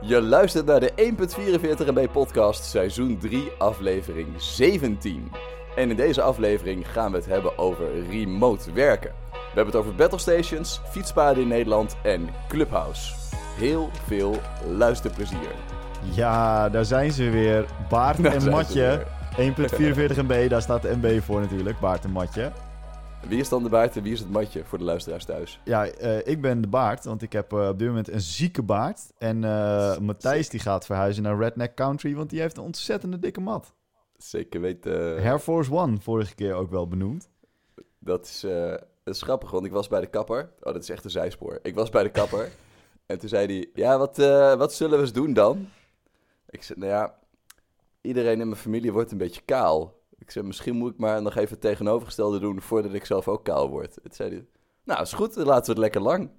Je luistert naar de 1.44 MB podcast, seizoen 3, aflevering 17. En in deze aflevering gaan we het hebben over remote werken. We hebben het over battlestations, fietspaden in Nederland en Clubhouse. Heel veel luisterplezier. Ja, daar zijn ze weer. Baart Daar en Matje. 1.44 MB, daar staat de MB voor natuurlijk. Baart en Matje. Wie is dan de baard en wie is het matje voor de luisteraars thuis? Ja, eh, ik ben de baard, want ik heb eh, op dit moment een zieke baard. En eh, Matthijs die gaat verhuizen naar Redneck Country, want die heeft een ontzettende dikke mat. Zeker weten. Air Force One, vorige keer ook wel benoemd. Dat is, dat is grappig, want ik was bij de kapper. Oh, dat is echt een zijspoor. Ik was bij de kapper. en toen zei hij, ja, wat, wat zullen we eens doen dan? Ik zei, nou ja, iedereen in mijn familie wordt een beetje kaal. Ik zei, misschien moet ik maar nog even het tegenovergestelde doen voordat ik zelf ook kaal word. Toen zei hij, nou, is goed, dan laten we het lekker lang.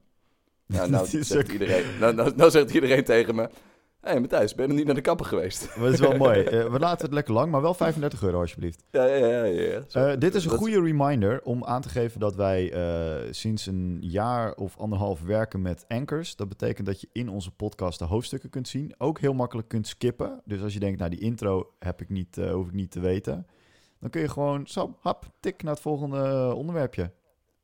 Nou, nou, zegt, ook- iedereen, nou, nou, nou zegt iedereen tegen me, hé hey, Matthijs, ben je niet naar de kapper geweest? Maar dat is wel mooi. Eh, we laten het lekker lang, maar wel 35 euro alsjeblieft. ja, ja, ja. ja, Eh, dit is een goede reminder om aan te geven dat wij eh, sinds een jaar of anderhalf werken met anchors. Dat betekent dat je in onze podcast de hoofdstukken kunt zien. Ook heel makkelijk kunt skippen. Dus als je denkt, nou die intro heb ik niet, hoef ik niet te weten. Dan kun je gewoon zo, hap, tik naar het volgende onderwerpje.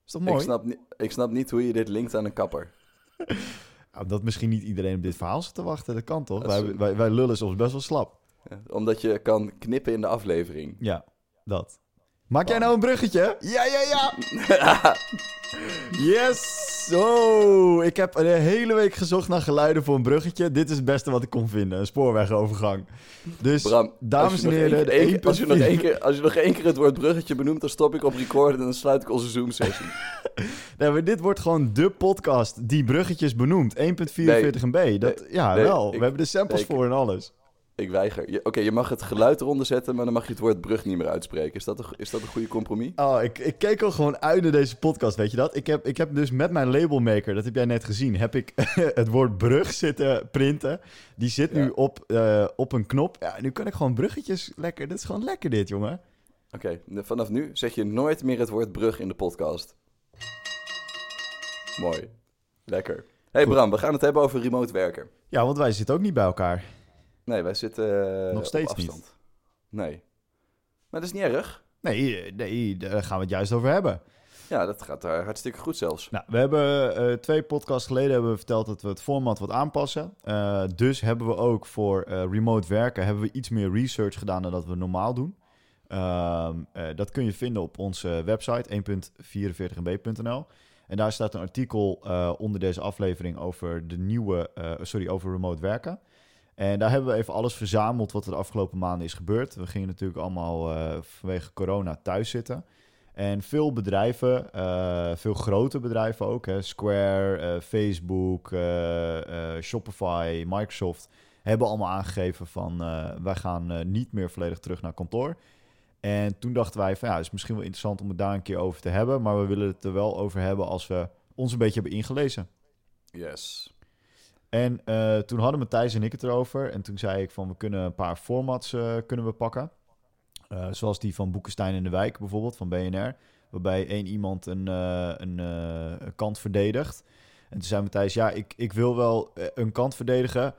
Is toch mooi? Ik snap, niet, ik snap niet hoe je dit linkt aan een kapper. Nou, dat misschien niet iedereen op dit verhaal zit te wachten. Dat kan toch? Dat is- Wij, wij, wij lullen soms best wel slap. Ja, Omdat je kan knippen in de aflevering. Ja, dat. Maak jij nou een bruggetje? Ja, ja, ja! Yes! Oh, ik heb een hele week gezocht naar geluiden voor een bruggetje. Dit is het beste wat ik kon vinden. Een spoorwegovergang. Dus, Bram, dames als en heren... één de keer- één- als, je nog 1.4 één keer, als je nog één keer het woord bruggetje benoemt, dan stop ik op recorden en dan sluit ik onze Zoom-sessie. Nee, maar dit wordt gewoon de podcast die bruggetjes benoemt. 1.44 MB. Dat, ja, nee, wel. ik- We hebben de samples ik- voor en alles. Ik weiger. Oké, je mag het geluid eronder zetten, maar dan mag je het woord brug niet meer uitspreken. Is dat een, is dat een goede compromis? Oh, ik, ik keek al gewoon uit naar deze podcast, weet je dat? Ik heb, ik heb dus met mijn labelmaker, dat heb jij net gezien, heb ik het woord brug zitten printen. Die zit nu Ja. op, eh, op een knop. Ja, nu kan ik gewoon bruggetjes lekker. Dit is gewoon lekker dit, jongen. Oké, vanaf nu zeg je nooit meer het woord brug in de podcast. Mooi. Lekker. hey Goed. Bram, we gaan het hebben over remote werken. Ja, want wij zitten ook niet bij elkaar. Nee, wij zitten eh, Nog steeds op niet. afstand. Nee. Maar dat is niet erg. Nee, eh, nee, daar gaan we het juist over hebben. Ja, dat gaat daar hartstikke goed zelfs. Nou, we hebben eh, twee podcasts geleden hebben we verteld dat we het format wat aanpassen. Eh, dus hebben we ook voor eh, remote werken hebben we iets meer research gedaan dan dat we normaal doen. Ehm, eh, dat kun je vinden op onze website 1.44mb.nl. En daar staat een artikel eh, onder deze aflevering over de nieuwe, eh, sorry, over remote werken. En daar hebben we even alles verzameld wat er de afgelopen maanden is gebeurd. We gingen natuurlijk allemaal eh, vanwege corona thuis zitten. En veel bedrijven, eh, veel grote bedrijven ook, hè, Square, eh, Facebook, Shopify, Microsoft, hebben allemaal aangegeven van wij gaan niet meer volledig terug naar kantoor. En toen dachten wij van ja, het is misschien wel interessant om het daar een keer over te hebben, maar we willen het er wel over hebben als we ons een beetje hebben ingelezen. Yes. En eh, toen hadden Matthijs en ik het erover. En toen zei ik van we kunnen een paar formats eh, kunnen we pakken. Eh, zoals die van Boekenstein in de Wijk bijvoorbeeld, van BNR. Waarbij één iemand een, een, kant verdedigt. En toen zei Matthijs, ja, ik, ik wil wel een kant verdedigen.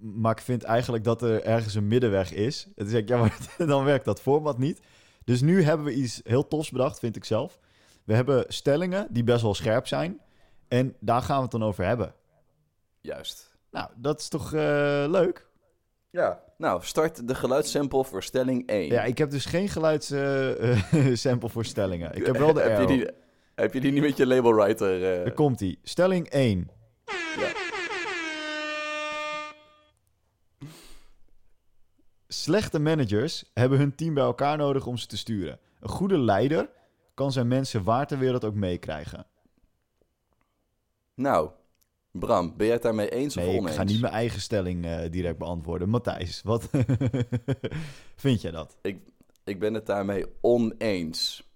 Maar ik vind eigenlijk dat er ergens een middenweg is. En toen zei ik, ja, maar dan werkt dat format niet. Dus nu hebben we iets heel tofs bedacht, vind ik zelf. We hebben stellingen die best wel scherp zijn. En daar gaan we het dan over hebben. Juist. Nou, dat is toch eh, leuk? Ja. Nou, start de geluidssample voor stelling 1. Ja, ik heb dus geen geluidssample voor stellingen. Ik heb wel de heb, je die, heb je die niet met je labelwriter? eh Daar komt ie. Stelling 1. ja. Slechte managers hebben hun team bij elkaar nodig om ze te sturen. Een goede leider kan zijn mensen waar ter wereld ook meekrijgen. Nou, Bram, ben jij het daarmee eens Nee, of ik oneens? ga niet mijn eigen stelling eh, direct beantwoorden. Matthijs, wat vind jij dat? Ik ben het daarmee oneens.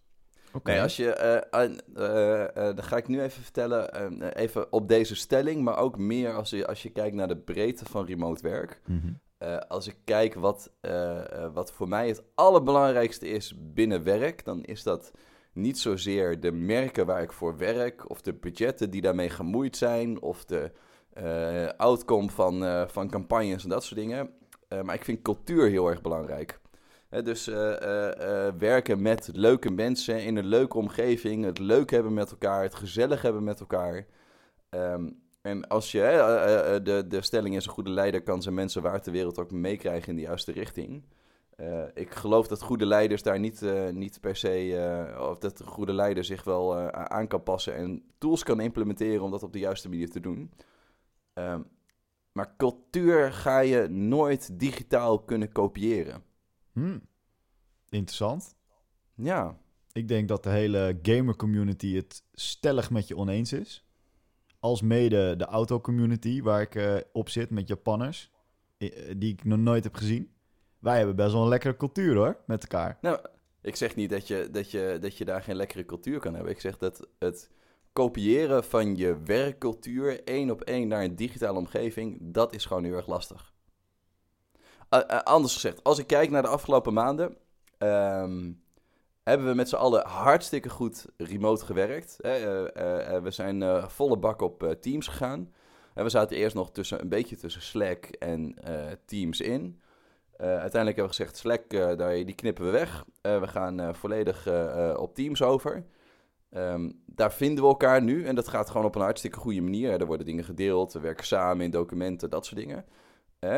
Oké. Nee, als je, eh, eh, eh, dan ga ik nu even vertellen, even op deze stelling, maar ook meer als je, als je kijkt naar de breedte van remote werk. Mhm. Eh, als ik kijk wat, eh, eh, wat voor mij het allerbelangrijkste is binnen werk, dan is dat niet zozeer de merken waar ik voor werk, of de budgetten die daarmee gemoeid zijn, of de uh, outcome van, uh, van campagnes en dat soort dingen. Uh, maar ik vind cultuur heel erg belangrijk. Dus werken met leuke mensen in een leuke omgeving, het leuk hebben met elkaar, het gezellig hebben met elkaar. Um, en als je, de, de stelling is een goede leider kan zijn mensen waar ter wereld ook meekrijgen in de juiste richting. Uh, ik geloof dat goede leiders daar niet, uh, niet per se, uh, of dat een goede leider zich wel aan kan passen en tools kan implementeren om dat op de juiste manier te doen. Ehm, maar cultuur ga je nooit digitaal kunnen kopiëren. Hmm. Interessant. Ja. Ik denk dat de hele gamer community het stellig met je oneens is. Als mede de auto community waar ik op zit met Japanners, die ik nog nooit heb gezien. Wij hebben best wel een lekkere cultuur hoor, met elkaar. Nou, ik zeg niet dat je, dat je, dat je daar geen lekkere cultuur kan hebben. Ik zeg dat het kopiëren van je werkcultuur één op één naar een digitale omgeving, dat is gewoon heel erg lastig. Anders gezegd, als ik kijk naar de afgelopen maanden, um, hebben we met z'n allen hartstikke goed remote gewerkt. Hè? Uh, we zijn volle bak op Teams gegaan. En we zaten eerst nog tussen, een beetje tussen Slack en Teams in. Uh, uiteindelijk hebben we gezegd, Slack, uh, daar, die knippen we weg. Uh, we gaan volledig op Teams over. Um, daar vinden we elkaar nu en dat gaat gewoon op een hartstikke goede manier. Er worden dingen gedeeld, we werken samen in documenten, dat soort dingen.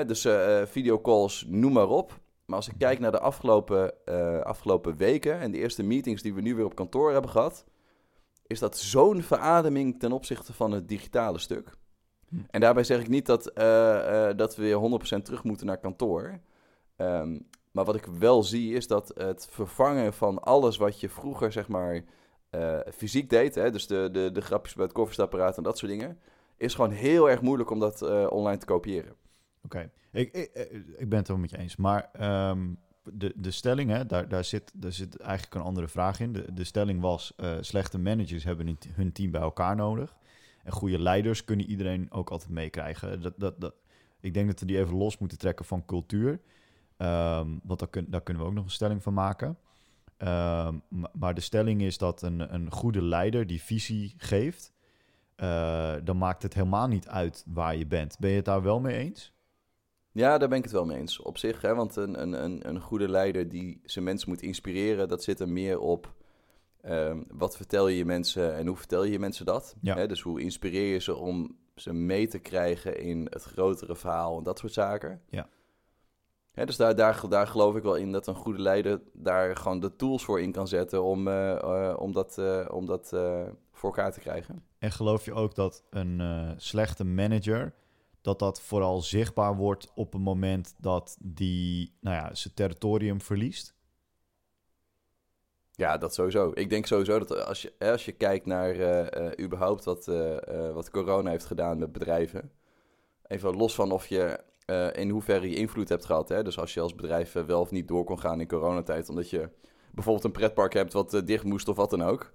dus videocalls, noem maar op. Maar als ik kijk naar de afgelopen, afgelopen weken en de eerste meetings die we nu weer op kantoor hebben gehad, is dat zo'n verademing ten opzichte van het digitale stuk. Hm. En daarbij zeg ik niet dat, dat we weer 100% terug moeten naar kantoor. Um, maar wat ik wel zie is dat het vervangen van alles wat je vroeger zeg maar uh, fysiek deed, hè, dus de, de, de grapjes bij het koffiestapparaat en dat soort dingen, is gewoon heel erg moeilijk om dat uh, online te kopiëren. Oké, ik, ik, ik ben het wel met je eens, maar um, de, de stelling, hè, daar, daar, zit, daar zit eigenlijk een andere vraag in. De, de stelling was, slechte managers hebben hun team bij elkaar nodig. En goede leiders kunnen iedereen ook altijd meekrijgen. Dat, dat, dat, ik denk dat we die even los moeten trekken van cultuur. Um, want daar, kun, daar, kunnen we ook nog een stelling van maken. Um, maar de stelling is dat een, een goede leider die visie geeft, uh, dan maakt het helemaal niet uit waar je bent. Ben je het daar wel mee eens? Ja, daar ben ik het wel mee eens. Op zich, hè, want een, een, een goede leider die zijn mensen moet inspireren, dat zit er meer op. Um, wat vertel je je mensen en hoe vertel je je mensen dat? Ja. Hè, dus hoe inspireer je ze om ze mee te krijgen in het grotere verhaal en dat soort zaken? Ja dus daar, daar, daar geloof ik wel in dat een goede leider daar gewoon de tools voor in kan zetten om, uh, uh, om dat, uh, om dat voor elkaar te krijgen. En geloof je ook dat een slechte manager, dat dat vooral zichtbaar wordt op het moment dat die nou ja, zijn territorium verliest? Ja, dat sowieso. Ik denk sowieso dat als je, als je kijkt naar überhaupt wat, wat corona heeft gedaan met bedrijven, even los van of je uh, in hoeverre je invloed hebt gehad. Hè? Dus als je als bedrijf uh, wel of niet door kon gaan in coronatijd, omdat je bijvoorbeeld een pretpark hebt wat uh, dicht moest of wat dan ook.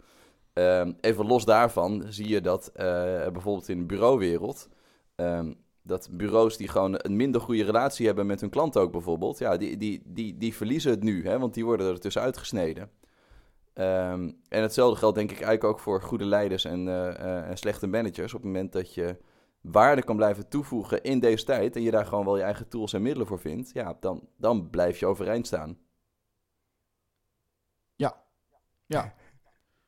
Ehm, even los daarvan zie je dat bijvoorbeeld in de bureauwereld, um, dat bureaus die gewoon een minder goede relatie hebben met hun klanten ook bijvoorbeeld, ja, die, die, die, die verliezen het nu, hè? want die worden er tussen uitgesneden. Um, en hetzelfde geldt denk ik eigenlijk ook voor goede leiders en, en slechte managers. Op het moment dat je waarde kan blijven toevoegen in deze tijd en je daar gewoon wel je eigen tools en middelen voor vindt, ja, dan, dan blijf je overeind staan. Ja. Ja.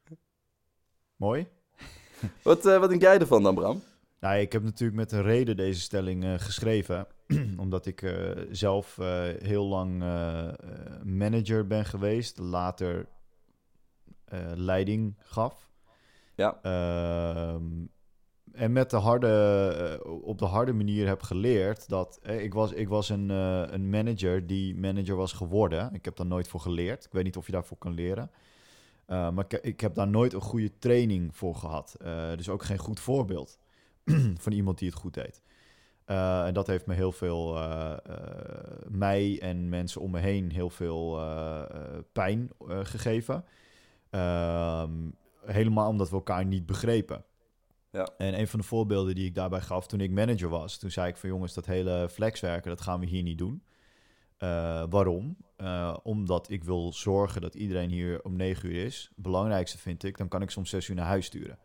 Mooi. wat, uh, wat denk jij ervan dan, Bram? Nou, ik heb natuurlijk met een reden deze stelling uh, geschreven. omdat ik uh, zelf heel lang manager ben geweest, later leiding gaf. Ja. Ehm, en met de harde, uh, op de harde manier heb geleerd dat eh, ik was, ik was een, uh, een manager die manager was geworden. Ik heb daar nooit voor geleerd. Ik weet niet of je daarvoor kan leren. maar ik, ik, heb daar nooit een goede training voor gehad. dus ook geen goed voorbeeld van iemand die het goed deed. en dat heeft me heel veel, mij en mensen om me heen, heel veel pijn gegeven. Ehm, helemaal omdat we elkaar niet begrepen. Ja. En een van de voorbeelden die ik daarbij gaf toen ik manager was, toen zei ik van jongens, dat hele flexwerken, dat gaan we hier niet doen. Eh, waarom? Eh, omdat ik wil zorgen dat iedereen hier om 9 uur is. Belangrijkste vind ik, dan kan ik ze om 6 uur naar huis sturen.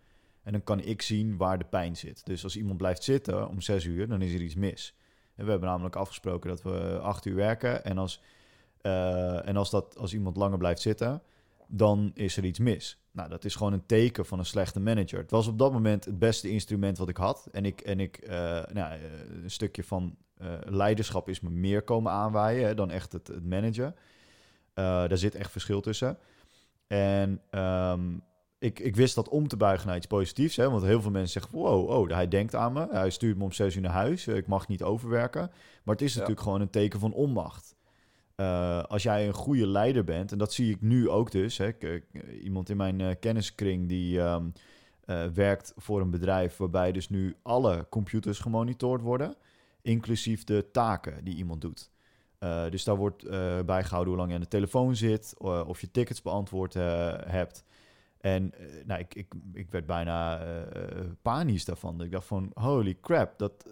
En dan kan ik zien waar de pijn zit. Dus als iemand blijft zitten om 6 uur, dan is er iets mis. En we hebben namelijk afgesproken dat we 8 uur werken. En als, eh, en als, dat, als iemand langer blijft zitten, dan is er iets mis. Nou, dat is gewoon een teken van een slechte manager. Het was op dat moment het beste instrument wat ik had. En ik, en ik eh, nou, eh, een stukje van eh, leiderschap is me meer komen aanwaaien hè, dan echt het, het managen. Daar zit echt verschil tussen. En ehm, ik, ik wist dat om te buigen naar iets positiefs. Hè, want heel veel mensen zeggen: wow, oh, hij denkt aan me. Hij stuurt me om zes uur naar huis. Ik mag niet overwerken. Maar het is Ja. natuurlijk gewoon een teken van onmacht. Eh, als jij een goede leider bent, en dat zie ik nu ook dus. Hè, iemand in mijn eh, kenniskring die ehm, eh, werkt voor een bedrijf waarbij dus nu alle computers gemonitord worden, inclusief de taken die iemand doet. Dus daar wordt eh, bijgehouden hoe lang je aan de telefoon zit, of je tickets beantwoord hebt. En nou, ik, ik, ik werd bijna panisch daarvan. Ik dacht van, holy crap, dat,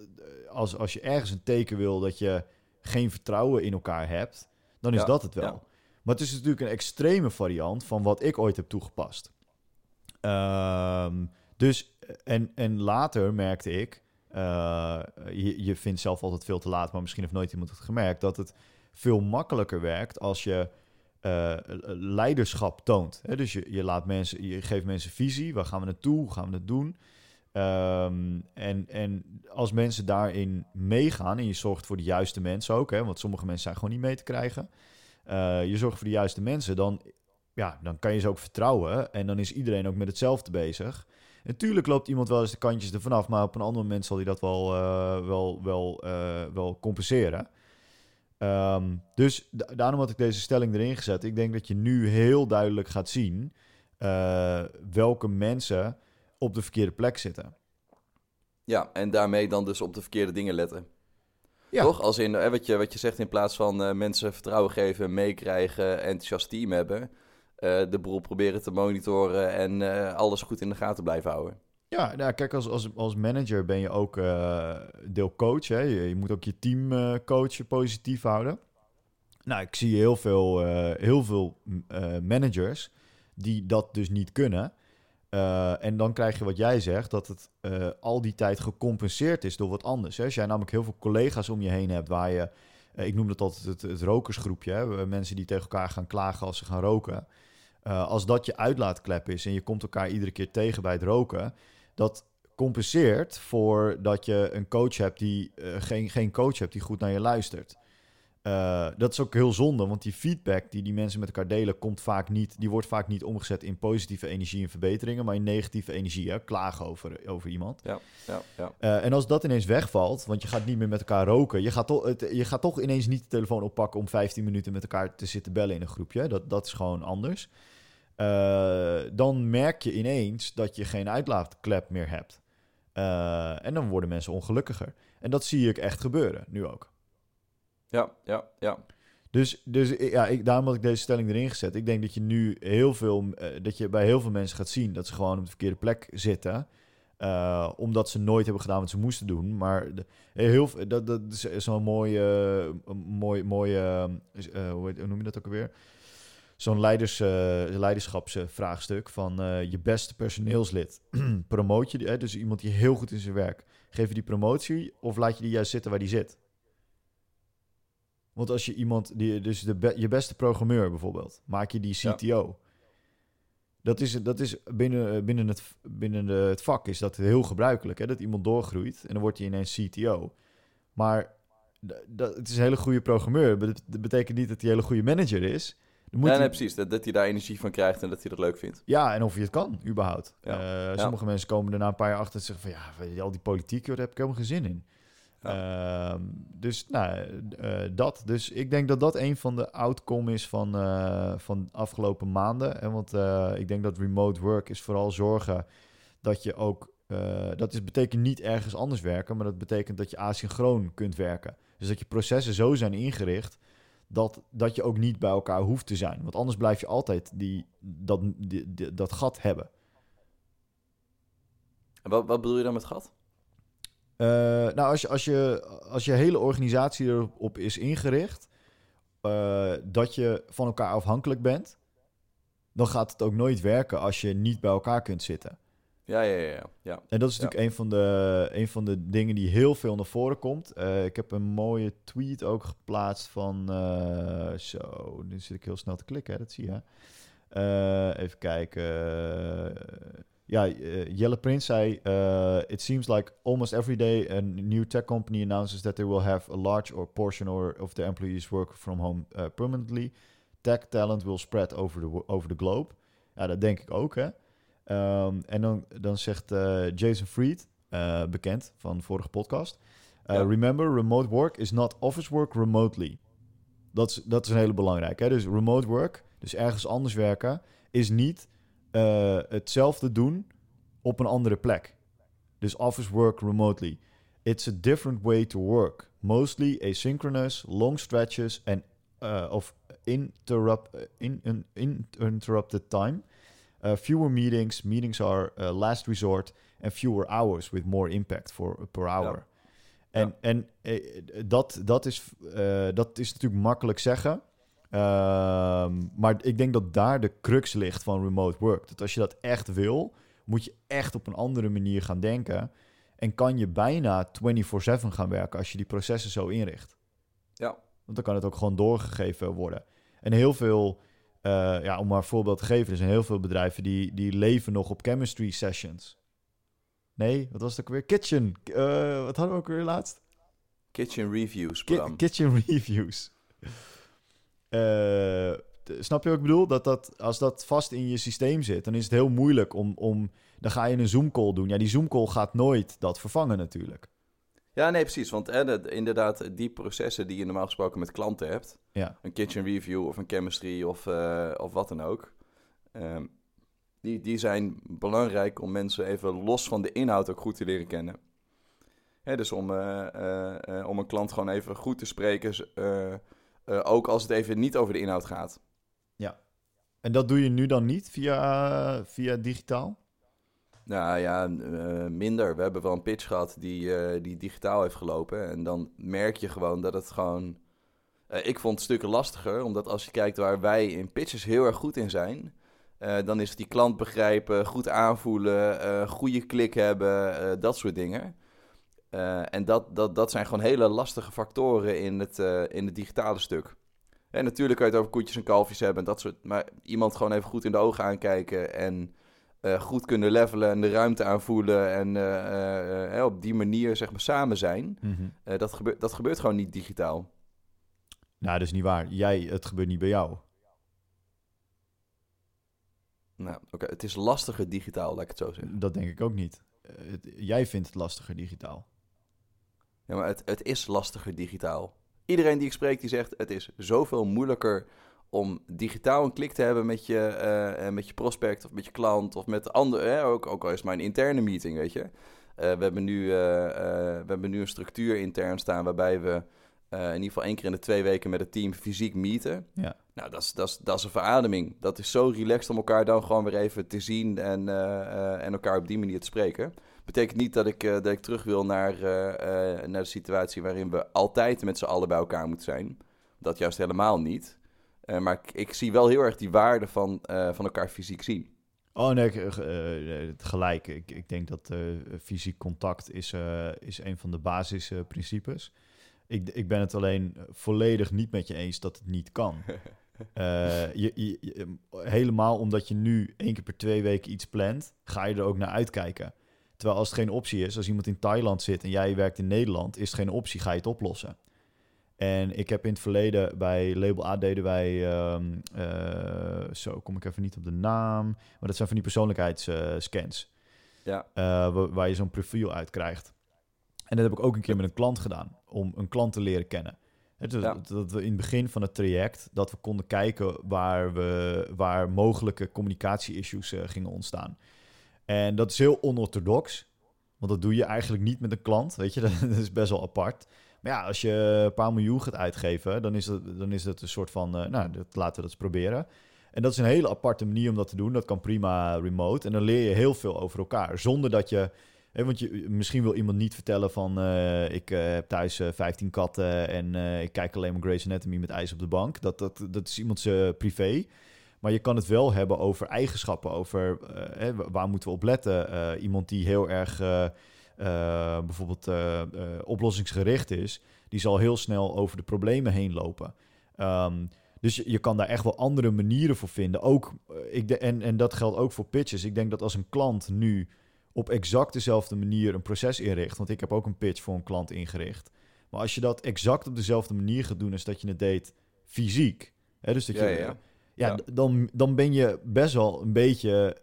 als, als je ergens een teken wil dat je geen vertrouwen in elkaar hebt, dan is Ja, dat het wel. ja. Maar het is natuurlijk een extreme variant van wat ik ooit heb toegepast. Ehm, dus, en, en later merkte ik, eh, je, je vindt zelf altijd veel te laat, maar misschien heeft nooit iemand het gemerkt, dat het veel makkelijker werkt als je eh, leiderschap toont. Hè? Dus je, je, laat mensen, je geeft mensen visie, waar gaan we naartoe, hoe gaan we het doen? Ehm, en, en als mensen daarin meegaan en je zorgt voor de juiste mensen ook, hè, want sommige mensen zijn gewoon niet mee te krijgen. Eh, je zorgt voor de juiste mensen, dan, ja, dan kan je ze ook vertrouwen. En dan is iedereen ook met hetzelfde bezig. Natuurlijk loopt iemand wel eens de kantjes ervan af, maar op een ander moment zal hij dat wel, eh, wel, wel, eh, wel compenseren. Ehm, dus da- daarom had ik deze stelling erin gezet. Ik denk dat je nu heel duidelijk gaat zien welke mensen op de verkeerde plek zitten. Ja, en daarmee dan dus op de verkeerde dingen letten. Ja. Toch? Als in, hè, wat, je, wat je zegt, in plaats van eh, mensen vertrouwen geven, meekrijgen, enthousiast team hebben, eh, de boel proberen te monitoren en eh, alles goed in de gaten blijven houden. Ja, nou, kijk, als, als, als manager ben je ook deel coach. Hè? Je, je moet ook je team coachen, positief houden. Nou, ik zie heel veel, heel veel managers die dat dus niet kunnen. Eh, en dan krijg je wat jij zegt, dat het eh, al die tijd gecompenseerd is door wat anders. Hè? Als jij namelijk heel veel collega's om je heen hebt waar je, eh, ik noem dat altijd het, het rokersgroepje, hè? mensen die tegen elkaar gaan klagen als ze gaan roken. Als dat je uitlaatklep is en je komt elkaar iedere keer tegen bij het roken, dat compenseert voor dat je een coach hebt die geen, geen coach hebt die goed naar je luistert. Eh, dat is ook heel zonde, want die feedback die die mensen met elkaar delen, komt vaak niet, die wordt vaak niet omgezet in positieve energie en verbeteringen, maar in negatieve energie, hè? klagen over, over iemand. Ja, ja, ja. Eh, en als dat ineens wegvalt, want je gaat niet meer met elkaar roken, je gaat, toch het, je gaat toch ineens niet de telefoon oppakken om 15 minuten met elkaar te zitten bellen in een groepje. Dat, dat is gewoon anders. Eh, dan merk je ineens dat je geen uitlaatklep meer hebt. En dan worden mensen ongelukkiger. En dat zie ik echt gebeuren, nu ook. Ja, ja, ja. Dus, dus ja, ik, daarom had ik deze stelling erin gezet. Ik denk dat je nu heel veel, eh, dat je bij heel veel mensen gaat zien dat ze gewoon op de verkeerde plek zitten. Eh, omdat ze nooit hebben gedaan wat ze moesten doen. Maar de, heel, dat, dat is zo'n mooi, eh, mooi, mooi eh, eh, hoe, heet- noem je dat ook alweer? Zo'n leiders, eh, leiderschapsvraagstuk van eh, je beste personeelslid. Promoot je die, hè? dus iemand die heel goed in zijn werk. Geef je die promotie of laat je die juist zitten waar die zit? Want als je iemand, die, dus de be- je beste programmeur bijvoorbeeld, maak je die Ja. CTO. Dat is, dat is binnen, binnen, het, binnen de, het vak is dat heel gebruikelijk. Hè? Dat iemand doorgroeit en dan wordt hij ineens CTO. Maar dat, het is een hele goede programmeur. Dat, betekent niet dat hij een hele goede manager is. Dan moet ja, hij- nee, precies. Dat, dat hij daar energie van krijgt en dat hij dat leuk vindt. ja, en of je het kan, überhaupt. Ja. Eh, sommige mensen komen er na een paar jaar achter en zeggen van... ja, al die politiek, daar heb ik helemaal geen zin in. Ehm, dus nou, eh, dat. Dus ik denk dat dat een van de outcome is van, eh, van de afgelopen maanden. En want eh, ik denk dat remote work is vooral zorgen dat je ook... dat is, betekent niet ergens anders werken, maar dat betekent dat je asynchroon kunt werken. Dus dat je processen zo zijn ingericht dat, dat je ook niet bij elkaar hoeft te zijn. Want anders blijf je altijd die, dat, die- die- dat gat hebben. En wat, wat bedoel je dan met gat? Eh, nou, als je, als, je, als je hele organisatie erop is ingericht eh, dat je van elkaar afhankelijk bent, dan gaat het ook nooit werken als je niet bij elkaar kunt zitten. Ja, ja, ja. ja. En dat is Ja. natuurlijk een, van de, een van de dingen die heel veel naar voren komt. Eh, ik heb een mooie tweet ook geplaatst van... zo, nu zit ik heel snel te klikken, hè, dat zie je. Even kijken. Ja, eh, Jelle Prins zei... eh, It seems like almost every day a new tech company announces that they will have a large or portion or of their employees work from home eh, permanently. Tech talent will spread over the, over the globe. Ja, dat denk ik ook, hè. Ehm, en dan, dan zegt Jason Fried, bekend van de vorige podcast. Ja. Remember, remote work is not office work remotely. Dat is, dat is een hele belangrijke. Hè? Dus remote work, dus ergens anders werken, is niet eh, hetzelfde doen op een andere plek. Dus office work remotely. It's a different way to work. Mostly asynchronous, long stretches and uh, of interrupt in, in, uninterrupted time. Uh, fewer meetings. Meetings are uh, last resort. And fewer hours with more impact for, per hour. En, en eh, dat, dat, is, eh, dat is natuurlijk makkelijk zeggen. Ehm, maar ik denk dat daar de crux ligt van remote work. Dat als je dat echt wil, moet je echt op een andere manier gaan denken. En kan je bijna 24/7 gaan werken als je die processen zo inricht. Ja. Want dan kan het ook gewoon doorgegeven worden. En heel veel, eh, ja, om maar een voorbeeld te geven, er zijn heel veel bedrijven die, die leven nog op chemistry sessions. Nee, wat was het ook weer? Kitchen. Eh, wat hadden we ook weer laatst? Kitchen reviews, Ki- kitchen reviews. Eh, snap je wat ik bedoel? Dat dat, als dat vast in je systeem zit, dan is het heel moeilijk om, om... Dan ga je een Zoom-call doen. Ja, die Zoom-call gaat nooit dat vervangen natuurlijk. Ja, nee, precies. Want hè, dat- inderdaad, die processen die je normaal gesproken met klanten hebt, Ja, een kitchen review of een chemistry of, eh, of wat dan ook, ehm, die, die zijn belangrijk om mensen even los van de inhoud ook goed te leren kennen. Hè, dus om, om een klant gewoon even goed te spreken, eh, ook als het even niet over de inhoud gaat. en dat doe je nu dan niet via, via digitaal? Nou ja, eh, minder. We hebben wel een pitch gehad die, eh, die digitaal heeft gelopen. En dan merk je gewoon dat het gewoon... ik vond het stukken lastiger, omdat als je kijkt waar wij in pitches heel erg goed in zijn... dan is het die klant begrijpen, goed aanvoelen, goede klik hebben, dat soort dingen. Eh, en dat, dat, dat zijn gewoon hele lastige factoren in het, eh, in het digitale stuk. En natuurlijk kan je het over koetjes en kalfjes hebben en dat soort... Maar iemand gewoon even goed in de ogen aankijken en eh, goed kunnen levelen en de ruimte aanvoelen en op die manier zeg maar samen zijn. Eh, dat, gebeurt, dat gebeurt gewoon niet digitaal. Nou, dat is niet waar. Jij, het gebeurt niet bij jou. Nou, oké, het is lastiger digitaal, laat ik het zo zeggen. Dat denk ik ook niet. Jij vindt het lastiger digitaal. Ja, maar het, het is lastiger digitaal. Iedereen die ik spreek, die zegt het is zoveel moeilijker om digitaal een klik te hebben met je, eh, eh, met je prospect of met je klant of met anderen. Hè? Ook, ook al is het maar een interne meeting, weet je. Eh, we, hebben nu, we hebben nu een structuur intern staan waarbij we in ieder geval één keer in de twee weken met het team fysiek meeten. Ja. Nou, dat is, dat, is, dat is een verademing. Dat is zo relaxed om elkaar dan gewoon weer even te zien en, en elkaar op die manier te spreken. Betekent niet dat ik, eh, dat ik terug wil naar, eh, eh, naar de situatie waarin we altijd met z'n allen bij elkaar moeten zijn. Dat juist helemaal niet. Maar ik, ik zie wel heel erg die waarde van, van elkaar fysiek zien. Oh nee, ik, gelijk. Ik, ik denk dat fysiek contact is, is een van de basisprincipes. ik, ik ben het alleen volledig niet met je eens dat het niet kan. Je, je- je- helemaal omdat je nu één keer per twee weken iets plant, ga je er ook naar uitkijken. Terwijl als het geen optie is, als iemand in Thailand zit en jij werkt in Nederland, is het geen optie, ga je het oplossen. En ik heb in het verleden bij Label A deden wij, ehm, eh, zo kom ik even niet op de naam, maar dat zijn van die persoonlijkheidsscans. Ja. eh, wa- waar je zo'n profiel uit krijgt. En dat heb ik ook een keer met een klant gedaan, om een klant te leren kennen. Het is Ja. Dat we in het begin van het traject, dat we konden kijken waar, we, waar mogelijke communicatie-issues eh, gingen ontstaan. En dat is heel onorthodox, want dat doe je eigenlijk niet met een klant, weet je, dat is best wel apart. Maar ja, als je een paar miljoen gaat uitgeven, dan is het, dan is een soort van, eh, nou, dat, laten we dat eens proberen. En dat is een hele aparte manier om dat te doen. Dat kan prima remote. En dan leer je heel veel over elkaar. Zonder dat je Hè, want je, misschien wil iemand niet vertellen van... eh, ik eh, heb thuis eh, 15 katten en ik kijk alleen maar Grey's Anatomy met ijs op de bank. Dat, dat, dat is iemands privé. Maar je kan het wel hebben over eigenschappen, over eh, waar moeten we op letten. Eh, iemand die heel erg eh, bijvoorbeeld oplossingsgericht is, die zal heel snel over de problemen heen lopen. Ehm, dus je, je kan daar echt wel andere manieren voor vinden. Ook, ik de, en, en dat geldt ook voor pitches. Ik denk dat als een klant nu op exact dezelfde manier een proces inricht, want ik heb ook een pitch voor een klant ingericht. Maar als je dat exact op dezelfde manier gaat doen als dat je het deed fysiek, hè, dus dat je, ja, ja. Ja, Dan, dan ben je best wel een beetje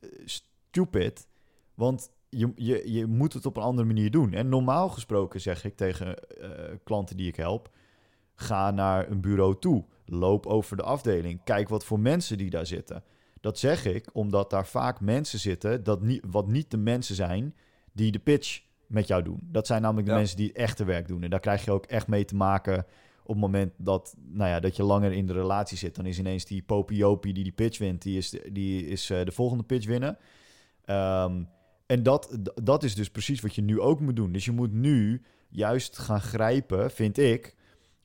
eh, stupid. Want je, je, je moet het op een andere manier doen. En normaal gesproken zeg ik tegen eh, klanten die ik help... ga naar een bureau toe. Loop over de afdeling. Kijk wat voor mensen die daar zitten. Dat zeg ik omdat daar vaak mensen zitten... Dat niet, wat niet de mensen zijn die de pitch met jou doen. Dat zijn namelijk de Ja. mensen die het echte werk doen. En daar krijg je ook echt mee te maken op het moment dat, nou ja, dat je langer in de relatie zit, dan is ineens die Popiopie die die pitch wint, die is, de- die is eh, de volgende pitch winnen. Ehm, en dat, dat is dus precies wat je nu ook moet doen. Dus je moet nu juist gaan grijpen, vind ik,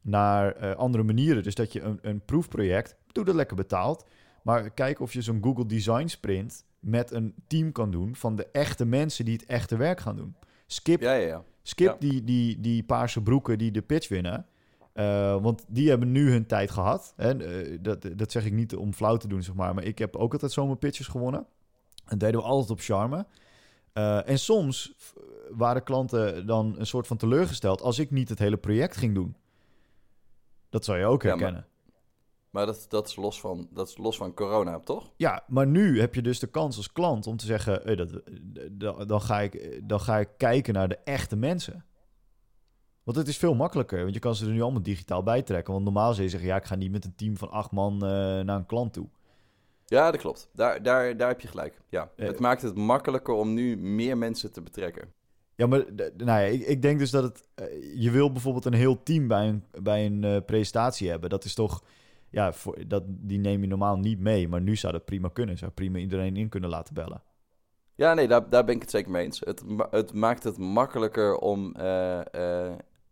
naar eh, andere manieren. Dus dat je een, een proefproject, doe dat lekker betaald, maar kijk of je zo'n Google Design Sprint met een team kan doen van de echte mensen die het echte werk gaan doen. Skip Ja, ja, ja. Skip die, die, die paarse broeken die de pitch winnen. Eh, want die hebben nu hun tijd gehad. Eh, dat, dat zeg ik niet om flauw te doen, zeg maar. Maar ik heb ook altijd zomaar pitches gewonnen. En deden we altijd op charme. Eh, en soms waren klanten dan een soort van teleurgesteld... als ik niet het hele project ging doen. Dat zou je ook Ja, maar- herkennen. Maar dat, dat, is los van, dat is los van corona, toch? Ja, maar nu heb je dus de kans als klant om te zeggen... dat, dan, ga ik, dan ga ik kijken naar de echte mensen. Want het is veel makkelijker, want je kan ze er nu allemaal digitaal bij trekken. Want normaal zou je zeggen, ja, ik ga niet met een team van acht man eh, naar een klant toe. Ja, dat klopt. Daar, daar, daar heb je gelijk. Ja. Eh. Het maakt het makkelijker om nu meer mensen te betrekken. Ja, maar nou ja, ik, ik denk dus dat het... eh, je wil bijvoorbeeld een heel team bij een, bij een presentatie hebben. Dat is toch... Ja, voor, dat, die neem je normaal niet mee. Maar nu zou dat prima kunnen. Zou prima iedereen in kunnen laten bellen. Ja, nee, daar, daar ben ik het zeker mee eens. Het, ma- het maakt het makkelijker om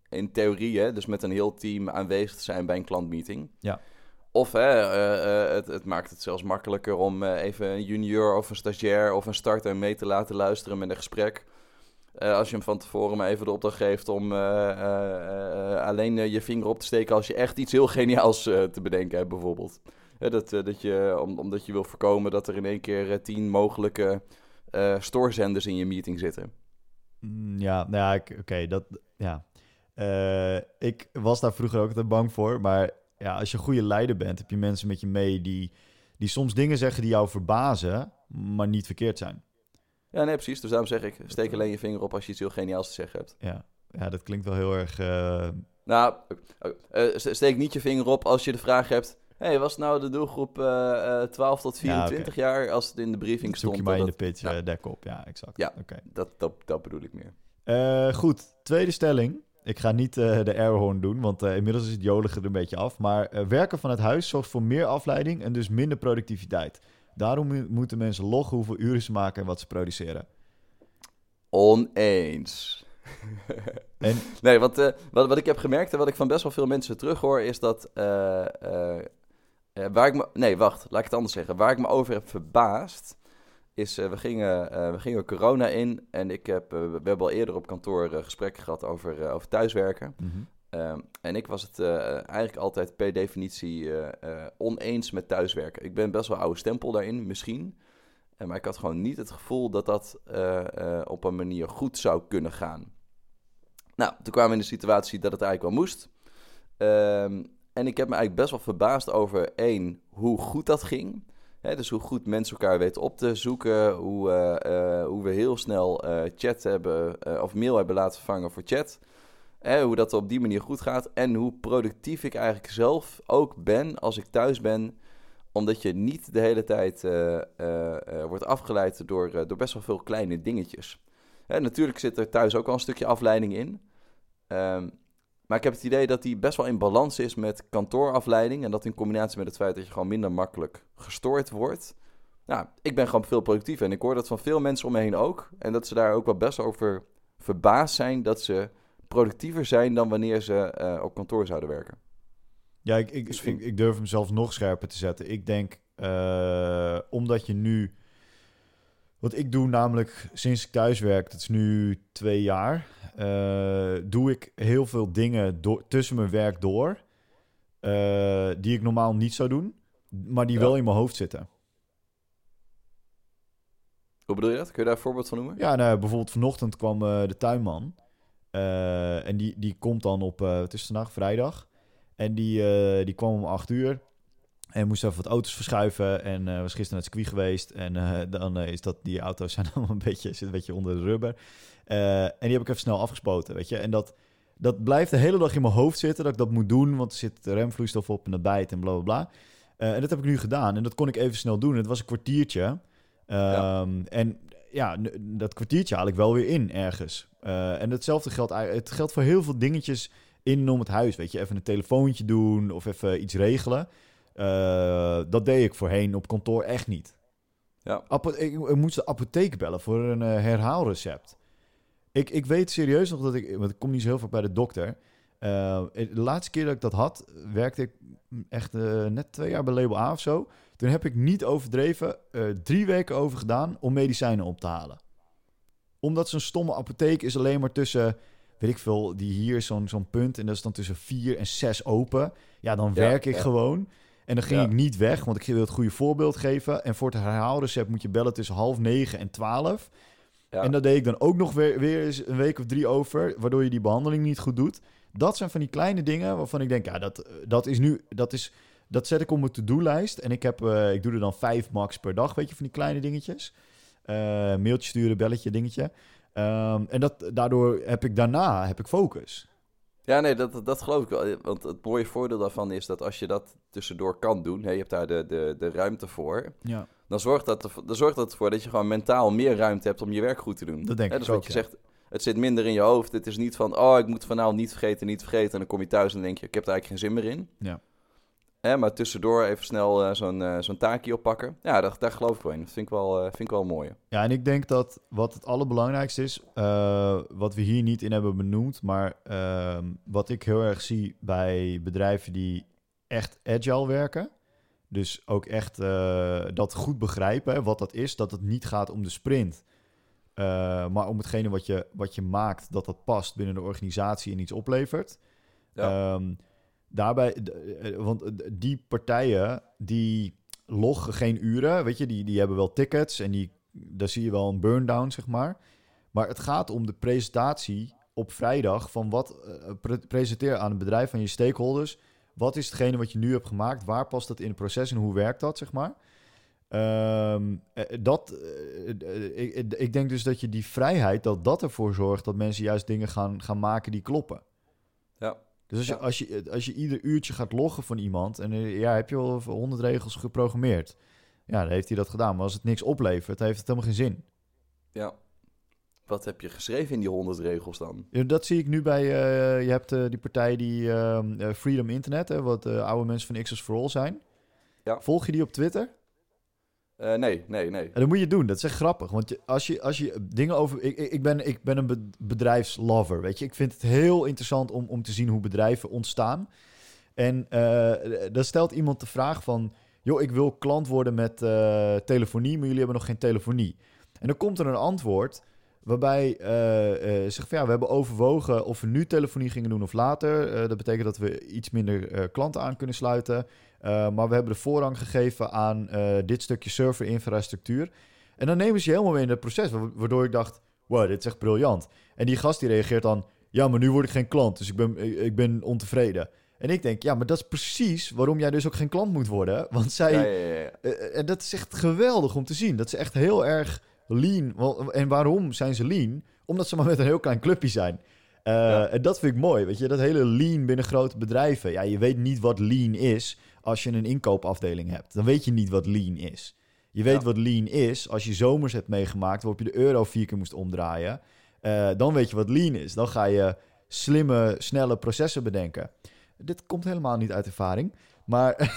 in theorie, hè, dus met een heel team aanwezig te zijn bij een klantmeeting. Ja. Of hè, eh, eh, het, het maakt het zelfs makkelijker om eh, even een junior of een stagiair of een starter mee te laten luisteren met een gesprek. Als je hem van tevoren maar even de opdracht geeft om alleen je vinger op te steken als je echt iets heel geniaals te bedenken hebt, bijvoorbeeld. Dat, dat je, om, omdat je wil voorkomen dat er in één keer tien mogelijke stoorzenders in je meeting zitten. Mm, Ja, nou ja, oké, dat, ja. Eh, ik was daar vroeger ook altijd bang voor, maar ja, als je een goede leider bent, heb je mensen met je mee die, die soms dingen zeggen die jou verbazen, maar niet verkeerd zijn. Ja, nee, precies. Dus daarom zeg ik, steek alleen je vinger op als je iets heel geniaals te zeggen hebt. Ja, ja dat klinkt wel heel erg... eh, Nou, eh, ste- steek niet je vinger op als je de vraag hebt... hey, was nou de doelgroep eh, eh, 12 tot Ja, 24 jaar als het in de briefing zoek stond? je maar in de pitch ja. dek op. Ja, exact. Ja. Oké. dat, dat, dat bedoel ik meer. Goed, tweede stelling. Ik ga niet eh, de airhorn doen, want eh, inmiddels is het jolige er een beetje af. Maar eh, werken vanuit huis zorgt voor meer afleiding en dus minder productiviteit. Daarom mo- moeten mensen loggen hoeveel uren ze maken en wat ze produceren. Oneens. En Nee, wat, wat, wat ik heb gemerkt en wat ik van best wel veel mensen terughoor, is dat. waar ik me. Nee, wacht, laat ik het anders zeggen. Waar ik me over heb verbaasd. Is, eh, we, gingen, eh, we gingen corona in en ik heb, eh, we hebben al eerder op kantoor gesprekken gehad over, over thuiswerken. Mhm. Ehm, en ik was het eigenlijk altijd per definitie oneens met thuiswerken. Ik ben best wel oude stempel daarin, misschien. Maar ik had gewoon niet het gevoel dat dat op een manier goed zou kunnen gaan. Nou, toen kwamen we in de situatie dat het eigenlijk wel moest. Ehm, en ik heb me eigenlijk best wel verbaasd over één, hoe goed dat ging. Dus hoe goed mensen elkaar weten op te zoeken. Hoe, eh, eh, hoe we heel snel eh, chat hebben, of mail hebben laten vervangen voor chat. Hoe dat op die manier goed gaat. En hoe productief ik eigenlijk zelf ook ben als ik thuis ben. Omdat je niet de hele tijd wordt afgeleid door, door best wel veel kleine dingetjes. Natuurlijk zit er thuis ook al een stukje afleiding in. Ehm, maar ik heb het idee dat die best wel in balans is met kantoorafleiding. En dat in combinatie met het feit dat je gewoon minder makkelijk gestoord wordt. nou, ik ben gewoon veel productiever. En ik hoor dat van veel mensen om me heen ook. En dat ze daar ook wel best over verbaasd zijn dat ze productiever zijn dan wanneer ze eh, op kantoor zouden werken. Ja, ik, ik, Dus ik, durf hem zelfs nog scherper te zetten. Ik denk, eh, omdat je nu... Wat ik doe namelijk sinds ik thuis werk, dat is nu twee jaar... eh, doe ik heel veel dingen door, tussen mijn werk door... eh, die ik normaal niet zou doen, maar die Ja. wel in mijn hoofd zitten. Hoe bedoel je dat? Kun je daar een voorbeeld van noemen? Ja, nou, bijvoorbeeld vanochtend kwam eh, de tuinman. En die, die komt dan op, het is vandaag vrijdag. En die, die kwam om acht uur. En moest even wat auto's verschuiven. En eh, was gisteren naar het circuit geweest. En eh, dan eh, is dat, die auto's zijn allemaal een beetje, zitten een beetje onder de rubber. En die heb ik even snel afgespoten, weet je. En dat, dat blijft de hele dag in mijn hoofd zitten dat ik dat moet doen. Want er zit remvloeistof op en dat bijt en bla bla bla. En dat heb ik nu gedaan. En dat kon ik even snel doen. Het was een kwartiertje. Ehm, En ja, dat kwartiertje haal ik wel weer in ergens. En hetzelfde geldt eigenlijk. Het geldt voor heel veel dingetjes in en om het huis. Weet je, even een telefoontje doen of even iets regelen. Eh, dat deed ik voorheen op kantoor echt niet. Ja. Apo- ik, ik moest de apotheek bellen voor een eh, herhaalrecept. Ik, ik weet serieus nog dat ik... Want ik kom niet zo heel vaak bij de dokter. Eh, de laatste keer dat ik dat had, werkte ik echt net twee jaar bij Label A of zo. Toen heb ik niet overdreven drie weken over gedaan om medicijnen op te halen. Omdat zo'n stomme apotheek is alleen maar tussen, weet ik veel, die hier is zo'n zo'n punt en dat is dan tussen vier en zes open. Ja, dan Ja, werk ik ja. gewoon. En dan ging Ja. ik niet weg, want ik wil het goede voorbeeld geven. En voor het herhaalrecept moet je bellen tussen half negen en twaalf. Ja. En dat deed ik dan ook nog weer, weer eens een week of drie over, waardoor je die behandeling niet goed doet. Dat zijn van die kleine dingen waarvan ik denk, ja, dat, dat is nu, dat is, dat zet ik op mijn to-do-lijst. En ik heb, eh, ik doe er dan vijf max per dag, weet je, van die kleine dingetjes. Eh mailtje sturen, belletje, dingetje. Ehm, en dat, daardoor heb ik daarna, heb ik focus. Ja, nee, dat, dat geloof ik wel. Want het mooie voordeel daarvan is dat als je dat tussendoor kan doen, hè, je hebt daar de, de, de ruimte voor, Ja. dan zorgt, dat dan zorgt dat ervoor dat je gewoon mentaal meer ruimte hebt om je werk goed te doen. Dat denk Hè, ik dus wat ook, je ja. zegt, het zit minder in je hoofd. Het is niet van, oh, ik moet vanavond niet vergeten, niet vergeten. En dan kom je thuis en denk je, ik heb er eigenlijk geen zin meer in. Ja. Hè, maar tussendoor even snel eh, zo'n eh, zo'n taakje oppakken. Ja, daar, daar geloof ik wel in. Dat vind ik wel, eh, vind ik wel mooi. Ja, en ik denk dat wat het allerbelangrijkste is, wat we hier niet in hebben benoemd, maar ehm, wat ik heel erg zie bij bedrijven die echt agile werken, dus ook echt dat goed begrijpen, hè, wat dat is, dat het niet gaat om de sprint, maar om hetgene wat je, wat je maakt, dat dat past binnen de organisatie en iets oplevert. Ja. Ehm, daarbij, d- eh, want eh, die partijen die loggen geen uren, weet je, die, die hebben wel tickets en die, daar zie je wel een burn-down, zeg maar. Maar het gaat om de presentatie op vrijdag van wat eh, pre- presenteer aan het bedrijf, aan je stakeholders. Wat is hetgene wat je nu hebt gemaakt? Waar past dat in het proces en hoe werkt dat, zeg maar? Ehm, eh, dat, eh, eh, ik, ik denk dus dat je die vrijheid, dat dat ervoor zorgt dat mensen juist dingen gaan, gaan maken die kloppen. Dus als je, Ja. als, je, als je ieder uurtje gaat loggen van iemand en eh, ja, heb je wel honderd regels geprogrammeerd. Ja, dan heeft hij dat gedaan. Maar als het niks oplevert, heeft het helemaal geen zin. Ja. Wat heb je geschreven in die honderd regels dan? Ja, dat zie ik nu bij, eh, je hebt eh, die partij die ehm, eh, Freedom Internet, hè, wat oude mensen van X's for All zijn. Ja. Volg je die op Twitter? Eh, nee, nee, nee. En dat moet je doen. Dat is echt grappig. Want als, je, als je dingen over. Ik, ik, ben, ik ben een be- bedrijfslover. Weet je, ik vind het heel interessant om, om te zien hoe bedrijven ontstaan. En eh, dan stelt iemand de vraag van. Joh, ik wil klant worden met eh, telefonie, maar jullie hebben nog geen telefonie. En dan komt er een antwoord waarbij zegt van ja, we hebben overwogen of we nu telefonie gingen doen of later. Dat betekent dat we iets minder klanten aan kunnen sluiten. Uh, maar we hebben de voorrang gegeven aan uh, dit stukje serverinfrastructuur. En dan nemen ze je helemaal mee in het proces. wa- Waardoor ik dacht, wow, dit is echt briljant. En die gast die reageert dan, ja, maar nu word ik geen klant. Dus ik ben, ik, ben ontevreden. En ik denk, ja, maar dat is precies waarom jij dus ook geen klant moet worden. Want zij, Ja, ja, ja, ja. eh, en dat is echt geweldig om te zien. Dat is echt heel erg lean. En waarom zijn ze lean? Omdat ze maar met een heel klein clubje zijn. Eh. En dat vind ik mooi. Weet je, dat hele lean binnen grote bedrijven. Ja, je weet niet wat lean is als je een inkoopafdeling hebt. Dan weet je niet wat lean is. Je weet Ja. wat lean is als je zomers hebt meegemaakt waarop je de euro vier keer moest omdraaien. Eh, dan weet je wat lean is. Dan ga je slimme, snelle processen bedenken. Dit komt helemaal niet uit ervaring. Maar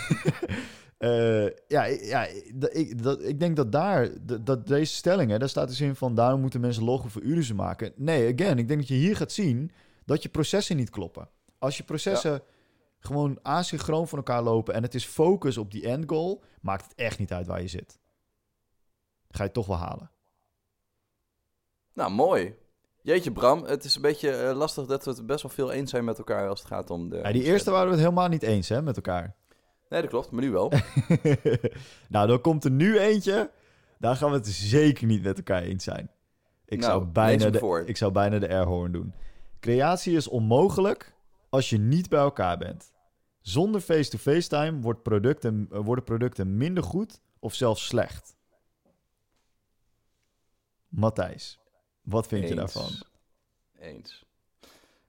Eh, ja, ja ik, dat, ik denk dat daar, dat, deze stellingen, daar staat dus in van daarom moeten mensen loggen voor uren ze maken. Nee, again, ik denk dat je hier gaat zien dat je processen niet kloppen. Als je processen gewoon asynchroon van elkaar lopen en het is focus op die end goal, maakt het echt niet uit waar je zit. Ga je toch wel halen. Nou, mooi. Jeetje Bram, het is een beetje eh, lastig dat we het best wel veel eens zijn met elkaar als het gaat om de... Ja, die eerste waren we het helemaal niet eens hè, met elkaar. Nee, dat klopt, maar nu wel. nou, dan komt er nu eentje. Daar gaan we het zeker niet met elkaar eens zijn. Ik, nou, zou, bijna de, ik zou bijna de airhorn doen. Creatie is onmogelijk als je niet bij elkaar bent. Zonder face-to-face time wordt producten, worden producten minder goed of zelfs slecht. Matthijs, wat vind je daarvan? Eens.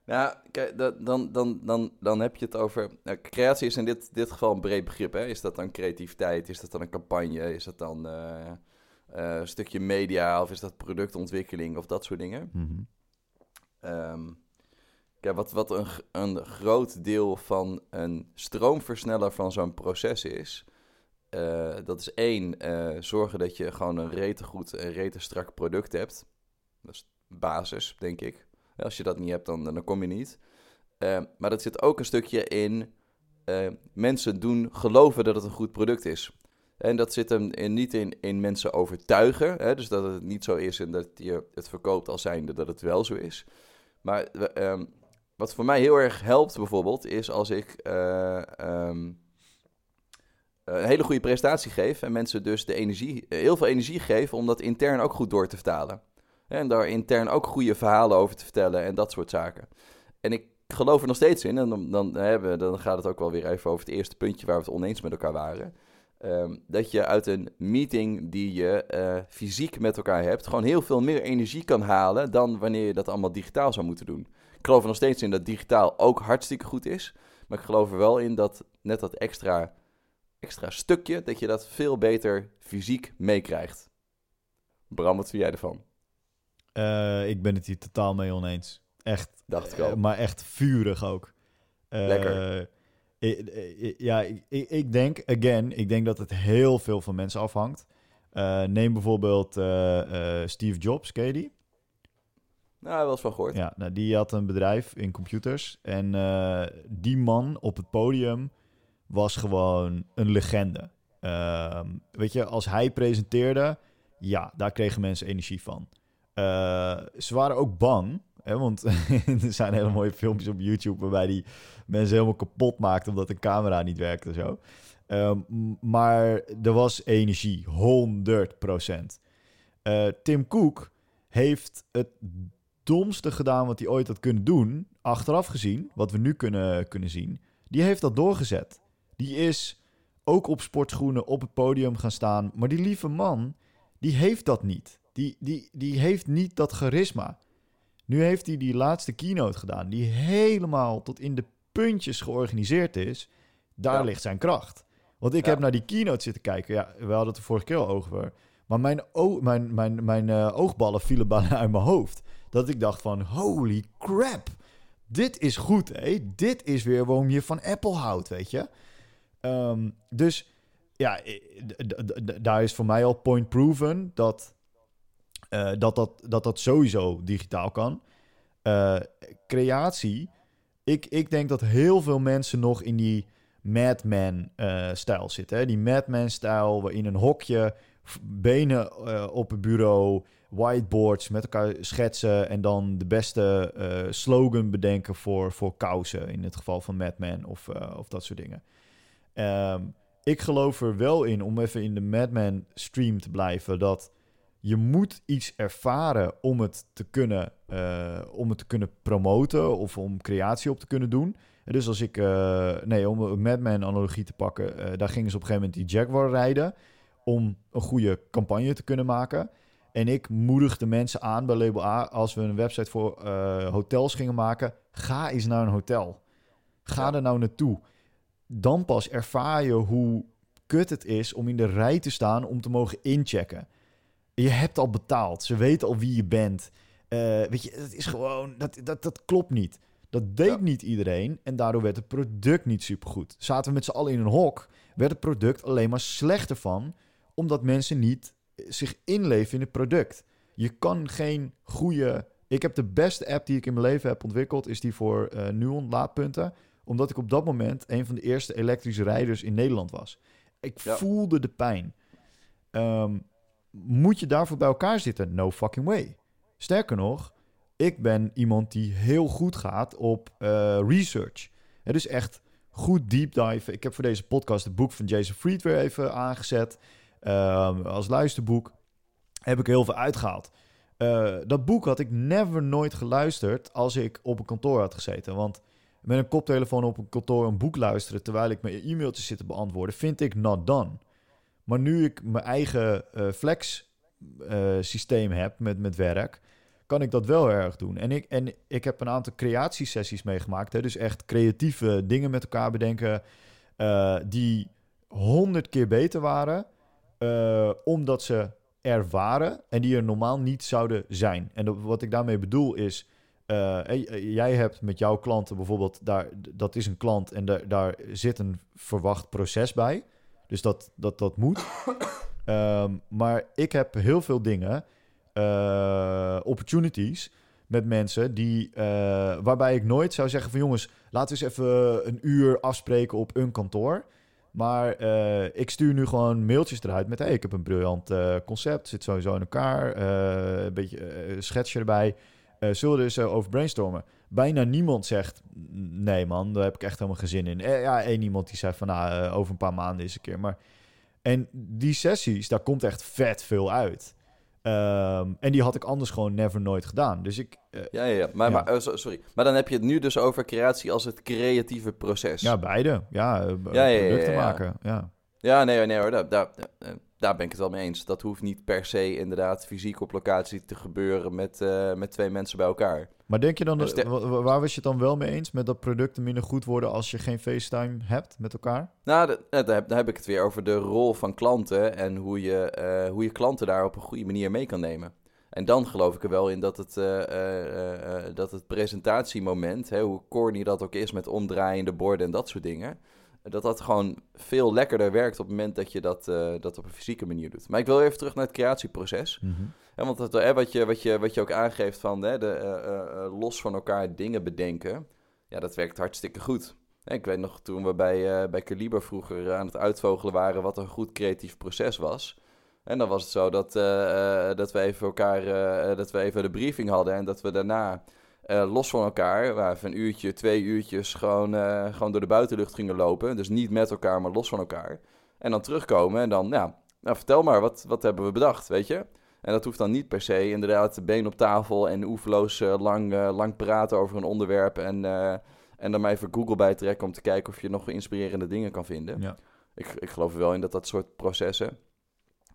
Nou, kijk, dan, dan, dan, dan heb je het over. Nou, creatie is in dit, dit geval een breed begrip. Hè? Is dat dan creativiteit? Is dat dan een campagne? Is dat dan uh, een stukje media? Of is dat productontwikkeling of dat soort dingen? Mm kijk, wat, wat een, een groot deel van een stroomversneller van zo'n proces is. Uh, dat is één, zorgen dat je gewoon een rete goed en rete strak product hebt. Dat is basis, denk ik. Als je dat niet hebt, dan, dan kom je niet. Uh, maar dat zit ook een stukje in mensen doen geloven dat het een goed product is. En dat zit hem in, niet in, in mensen overtuigen. Hè? Dus dat het niet zo is en dat je het verkoopt als zijnde dat het wel zo is. Maar um, wat voor mij heel erg helpt bijvoorbeeld, is als ik uh, um, een hele goede presentatie geef en mensen dus de energie, heel veel energie geven om dat intern ook goed door te vertalen. En daar intern ook goede verhalen over te vertellen en dat soort zaken. En ik geloof er nog steeds in, en dan, dan, hebben, dan gaat het ook wel weer even over het eerste puntje waar we het oneens met elkaar waren. Um, dat je uit een meeting die je fysiek met elkaar hebt, gewoon heel veel meer energie kan halen dan wanneer je dat allemaal digitaal zou moeten doen. Ik geloof er nog steeds in dat digitaal ook hartstikke goed is. Maar ik geloof er wel in dat net dat extra, extra stukje, dat je dat veel beter fysiek meekrijgt. Bram, wat vind jij ervan? Uh, ik ben het hier totaal mee oneens. Echt. Dacht ik al. maar echt vurig ook. Uh, Lekker. ja, ik, ik, denk, again, ik denk dat het heel veel van mensen afhangt. Uh, neem bijvoorbeeld Steve Jobs, ken je die? Nou, wel eens van gehoord. Ja, nou, die had een bedrijf in computers. En die man op het podium was gewoon een legende. Ehm, weet je, als hij presenteerde, ja, daar kregen mensen energie van. Uh, ze waren ook bang. Hè, want er zijn hele mooie filmpjes op YouTube waarbij die mensen helemaal kapot maakt omdat de camera niet werkt en zo. Uh, maar er was energie, 100% Uh, Tim Cook heeft het domste gedaan wat hij ooit had kunnen doen. Achteraf gezien, wat we nu kunnen, kunnen zien. Die heeft dat doorgezet. Die is ook op sportschoenen op het podium gaan staan. Maar die lieve man, die heeft dat niet. Die, die, die heeft niet dat charisma. Nu heeft hij die laatste keynote gedaan, die helemaal tot in de puntjes georganiseerd is. Daar ligt zijn kracht. Want ik heb naar die keynote zitten kijken. Ja, we hadden het de vorige keer al over. Maar mijn, mijn, mijn, mijn uh, oogballen vielen bijna uit mijn hoofd. Dat ik dacht van, holy crap. Dit is goed, hè? Dit is weer waarom je van Apple houdt, weet je? Um, dus ja, daar is voor mij al point proven dat uh, dat, dat, dat sowieso digitaal kan. Uh, creatie. Ik, ik denk dat heel veel mensen nog in die Madman-stijl eh, zitten. Hè? Die Madman-stijl waarin een hokje, benen op het bureau, whiteboards met elkaar schetsen en dan de beste slogan bedenken voor, voor kousen. In het geval van Madman of, of dat soort dingen. Um, ik geloof er wel in, om even in de Madman-stream te blijven, dat je moet iets ervaren om het te kunnen, om het te kunnen promoten of om creatie op te kunnen doen. dus als ik, nee, om een Madman-analogie te pakken, daar gingen ze op een gegeven moment die Jaguar rijden om een goede campagne te kunnen maken. En ik moedigde mensen aan bij Label A, als we een website voor hotels gingen maken, ga eens naar een hotel. Ga er nou naartoe. Dan pas ervaar je hoe kut het is om in de rij te staan om te mogen inchecken. Je hebt al betaald. Ze weten al wie je bent. Uh, weet je, het is gewoon... Dat, dat, dat klopt niet. Dat deed niet iedereen. En daardoor werd het product niet supergoed. Zaten we met z'n allen in een hok... werd het product alleen maar slechter van, omdat mensen niet zich inleven in het product. Je kan geen goede. Ik heb de beste app die ik in mijn leven heb ontwikkeld, is die voor uh, Nuon laadpunten. Omdat ik op dat moment een van de eerste elektrische rijders in Nederland was. Ik voelde de pijn. Ehm, moet je daarvoor bij elkaar zitten? No fucking way. Sterker nog, ik ben iemand die heel goed gaat op uh, research. Het is echt goed deep dive. Ik heb voor deze podcast het boek van Jason Fried weer even aangezet. Ehm, als luisterboek heb ik heel veel uitgehaald. Uh, dat boek had ik never nooit geluisterd als ik op een kantoor had gezeten. Want met een koptelefoon op een kantoor een boek luisteren terwijl ik mijn e-mailtjes zit te beantwoorden, vind ik not done. Maar nu ik mijn eigen uh, flex uh, systeem heb met, met werk, kan ik dat wel erg doen. En ik, en ik heb een aantal creatiesessies meegemaakt. Hè, dus echt creatieve dingen met elkaar bedenken die honderd keer beter waren, omdat ze er waren en die er normaal niet zouden zijn. En wat ik daarmee bedoel is, uh, jij hebt met jouw klanten bijvoorbeeld, daar, dat is een klant en daar, daar zit een verwacht proces bij. Dus dat, dat, dat moet. um, maar ik heb heel veel dingen, uh, opportunities met mensen die, uh, waarbij ik nooit zou zeggen van jongens, laten we eens even een uur afspreken op een kantoor. Maar uh, ik stuur nu gewoon mailtjes eruit met... hey, ik heb een briljant uh, concept, zit sowieso in elkaar. Uh, een beetje schetsje erbij. zullen we dus over brainstormen? Bijna niemand zegt... nee man, daar heb ik echt helemaal geen zin in. ja, één iemand die zei van... nou, over een paar maanden is een keer. Maar... En die sessies, daar komt echt vet veel uit. Um, en die had ik anders gewoon never nooit gedaan. Dus ik. Uh, ja, ja, ja. Maar, ja. maar uh, sorry. Maar dan heb je het nu dus over creatie als het creatieve proces. Ja, beide. Ja, uh, ja, ja producten maken. Ja. ja, nee, nee hoor. Daar, daar, daar ben ik het wel mee eens. Dat hoeft niet per se inderdaad fysiek op locatie te gebeuren met, met twee mensen bij elkaar. Maar denk je dan, dus de, waar was je het dan wel mee eens met dat producten minder goed worden als je geen FaceTime hebt met elkaar? Nou, daar heb, heb ik het weer over de rol van klanten en hoe je, uh, hoe je klanten daar op een goede manier mee kan nemen. En dan geloof ik er wel in dat het, uh, dat het presentatiemoment, hè, hoe corny dat ook is met omdraaiende borden en dat soort dingen, dat dat gewoon veel lekkerder werkt op het moment dat je dat, dat op een fysieke manier doet. Maar ik wil even terug naar het creatieproces. Mm -hmm. Ja, want wat, je, wat, je, wat je ook aangeeft van hè, de, uh, uh, los van elkaar dingen bedenken, ja, dat werkt hartstikke goed. Ik weet nog toen we bij, bij Caliber vroeger aan het uitvogelen waren wat een goed creatief proces was. En dan was het zo dat, dat we even elkaar, dat we even de briefing hadden en dat we daarna los van elkaar, waar we een uurtje, twee uurtjes gewoon, gewoon door de buitenlucht gingen lopen. Dus niet met elkaar, maar los van elkaar. En dan terugkomen en dan, ja, nou, vertel maar, wat, wat hebben we bedacht, weet je? En dat hoeft dan niet per se inderdaad been op tafel en oeverloos uh, lang, lang praten over een onderwerp. En, en dan maar even Google bij trekken om te kijken of je nog inspirerende dingen kan vinden. Ja. Ik, ik geloof er wel in dat dat soort processen,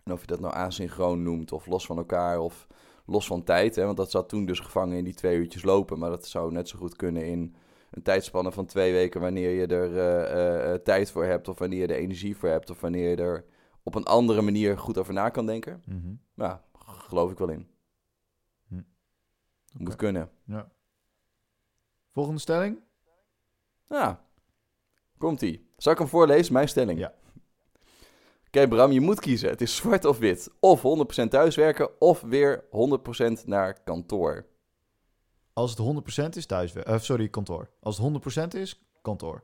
en of je dat nou asynchroon noemt of los van elkaar of los van tijd. Hè, want dat zat toen dus gevangen in die twee uurtjes lopen. Maar dat zou net zo goed kunnen in een tijdspanne van twee weken wanneer je er tijd voor hebt. Of wanneer je er energie voor hebt. Of wanneer je er op een andere manier goed over na kan denken. Mm -hmm. Ja, geloof ik wel in. Hm. Moet kunnen. Ja. Volgende stelling? Ja, komt-ie. Zal ik hem voorlezen, mijn stelling? Ja. Kijk Bram, je moet kiezen. Het is zwart of wit. Of 100% thuiswerken, of weer 100% naar kantoor. Als het 100% is thuiswerken... Uh, sorry, kantoor. Als het 100% is, kantoor.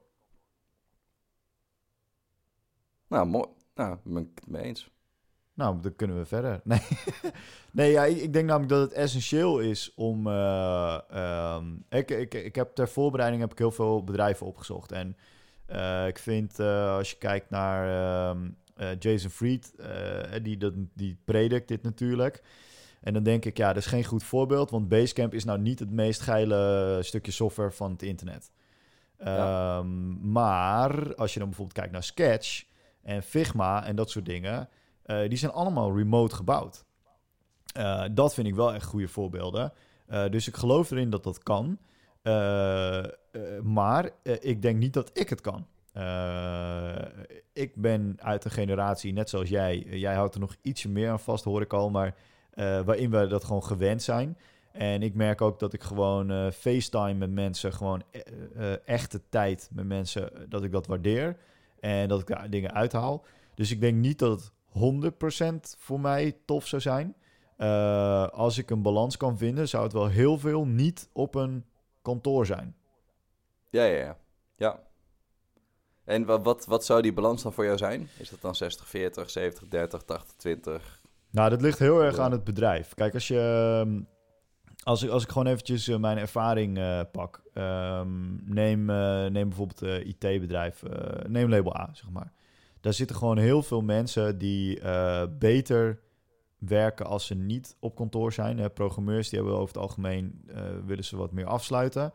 Nou, mooi. Nou, ben ik het mee eens. Nou, dan kunnen we verder. Nee, nee ja, ik, denk namelijk dat het essentieel is om... Uh, um, ik, ik, ik heb ter voorbereiding heb ik heel veel bedrijven opgezocht. En uh, ik vind, uh, als je kijkt naar um, Jason Fried, die, dat, die predikt dit natuurlijk. En dan denk ik, ja, dat is geen goed voorbeeld. Want Basecamp is nou niet het meest geile stukje software van het internet. Ja. Um, maar als je dan bijvoorbeeld kijkt naar Sketch en Figma en dat soort dingen... Uh, die zijn allemaal remote gebouwd. Uh, dat vind ik wel echt goede voorbeelden. Uh, dus ik geloof erin dat dat kan. maar ik denk niet dat ik het kan. Ik ben uit een generatie, net zoals jij. Jij houdt er nog ietsje meer aan vast, hoor ik al. Maar waarin we dat gewoon gewend zijn. En ik merk ook dat ik gewoon FaceTime met mensen, gewoon echte tijd met mensen, dat ik dat waardeer. En dat ik daar dingen uithaal. Dus ik denk niet dat het 100% voor mij tof zou zijn. Als ik een balans kan vinden, zou het wel heel veel niet op een kantoor zijn. Ja, ja, ja. ja. En wat, wat, wat zou die balans dan voor jou zijn? Is dat dan 60, 40, 70, 30, 80, 20? Nou, dat ligt heel erg aan het bedrijf. Kijk, als je. Ehm, als ik, als ik gewoon eventjes uh, mijn ervaring uh, pak. Um, neem, uh, neem bijvoorbeeld IT-bedrijf. neem label A, zeg maar. Daar zitten gewoon heel veel mensen die beter werken als ze niet op kantoor zijn. Hè. Programmeurs die hebben over het algemeen willen ze wat meer afsluiten.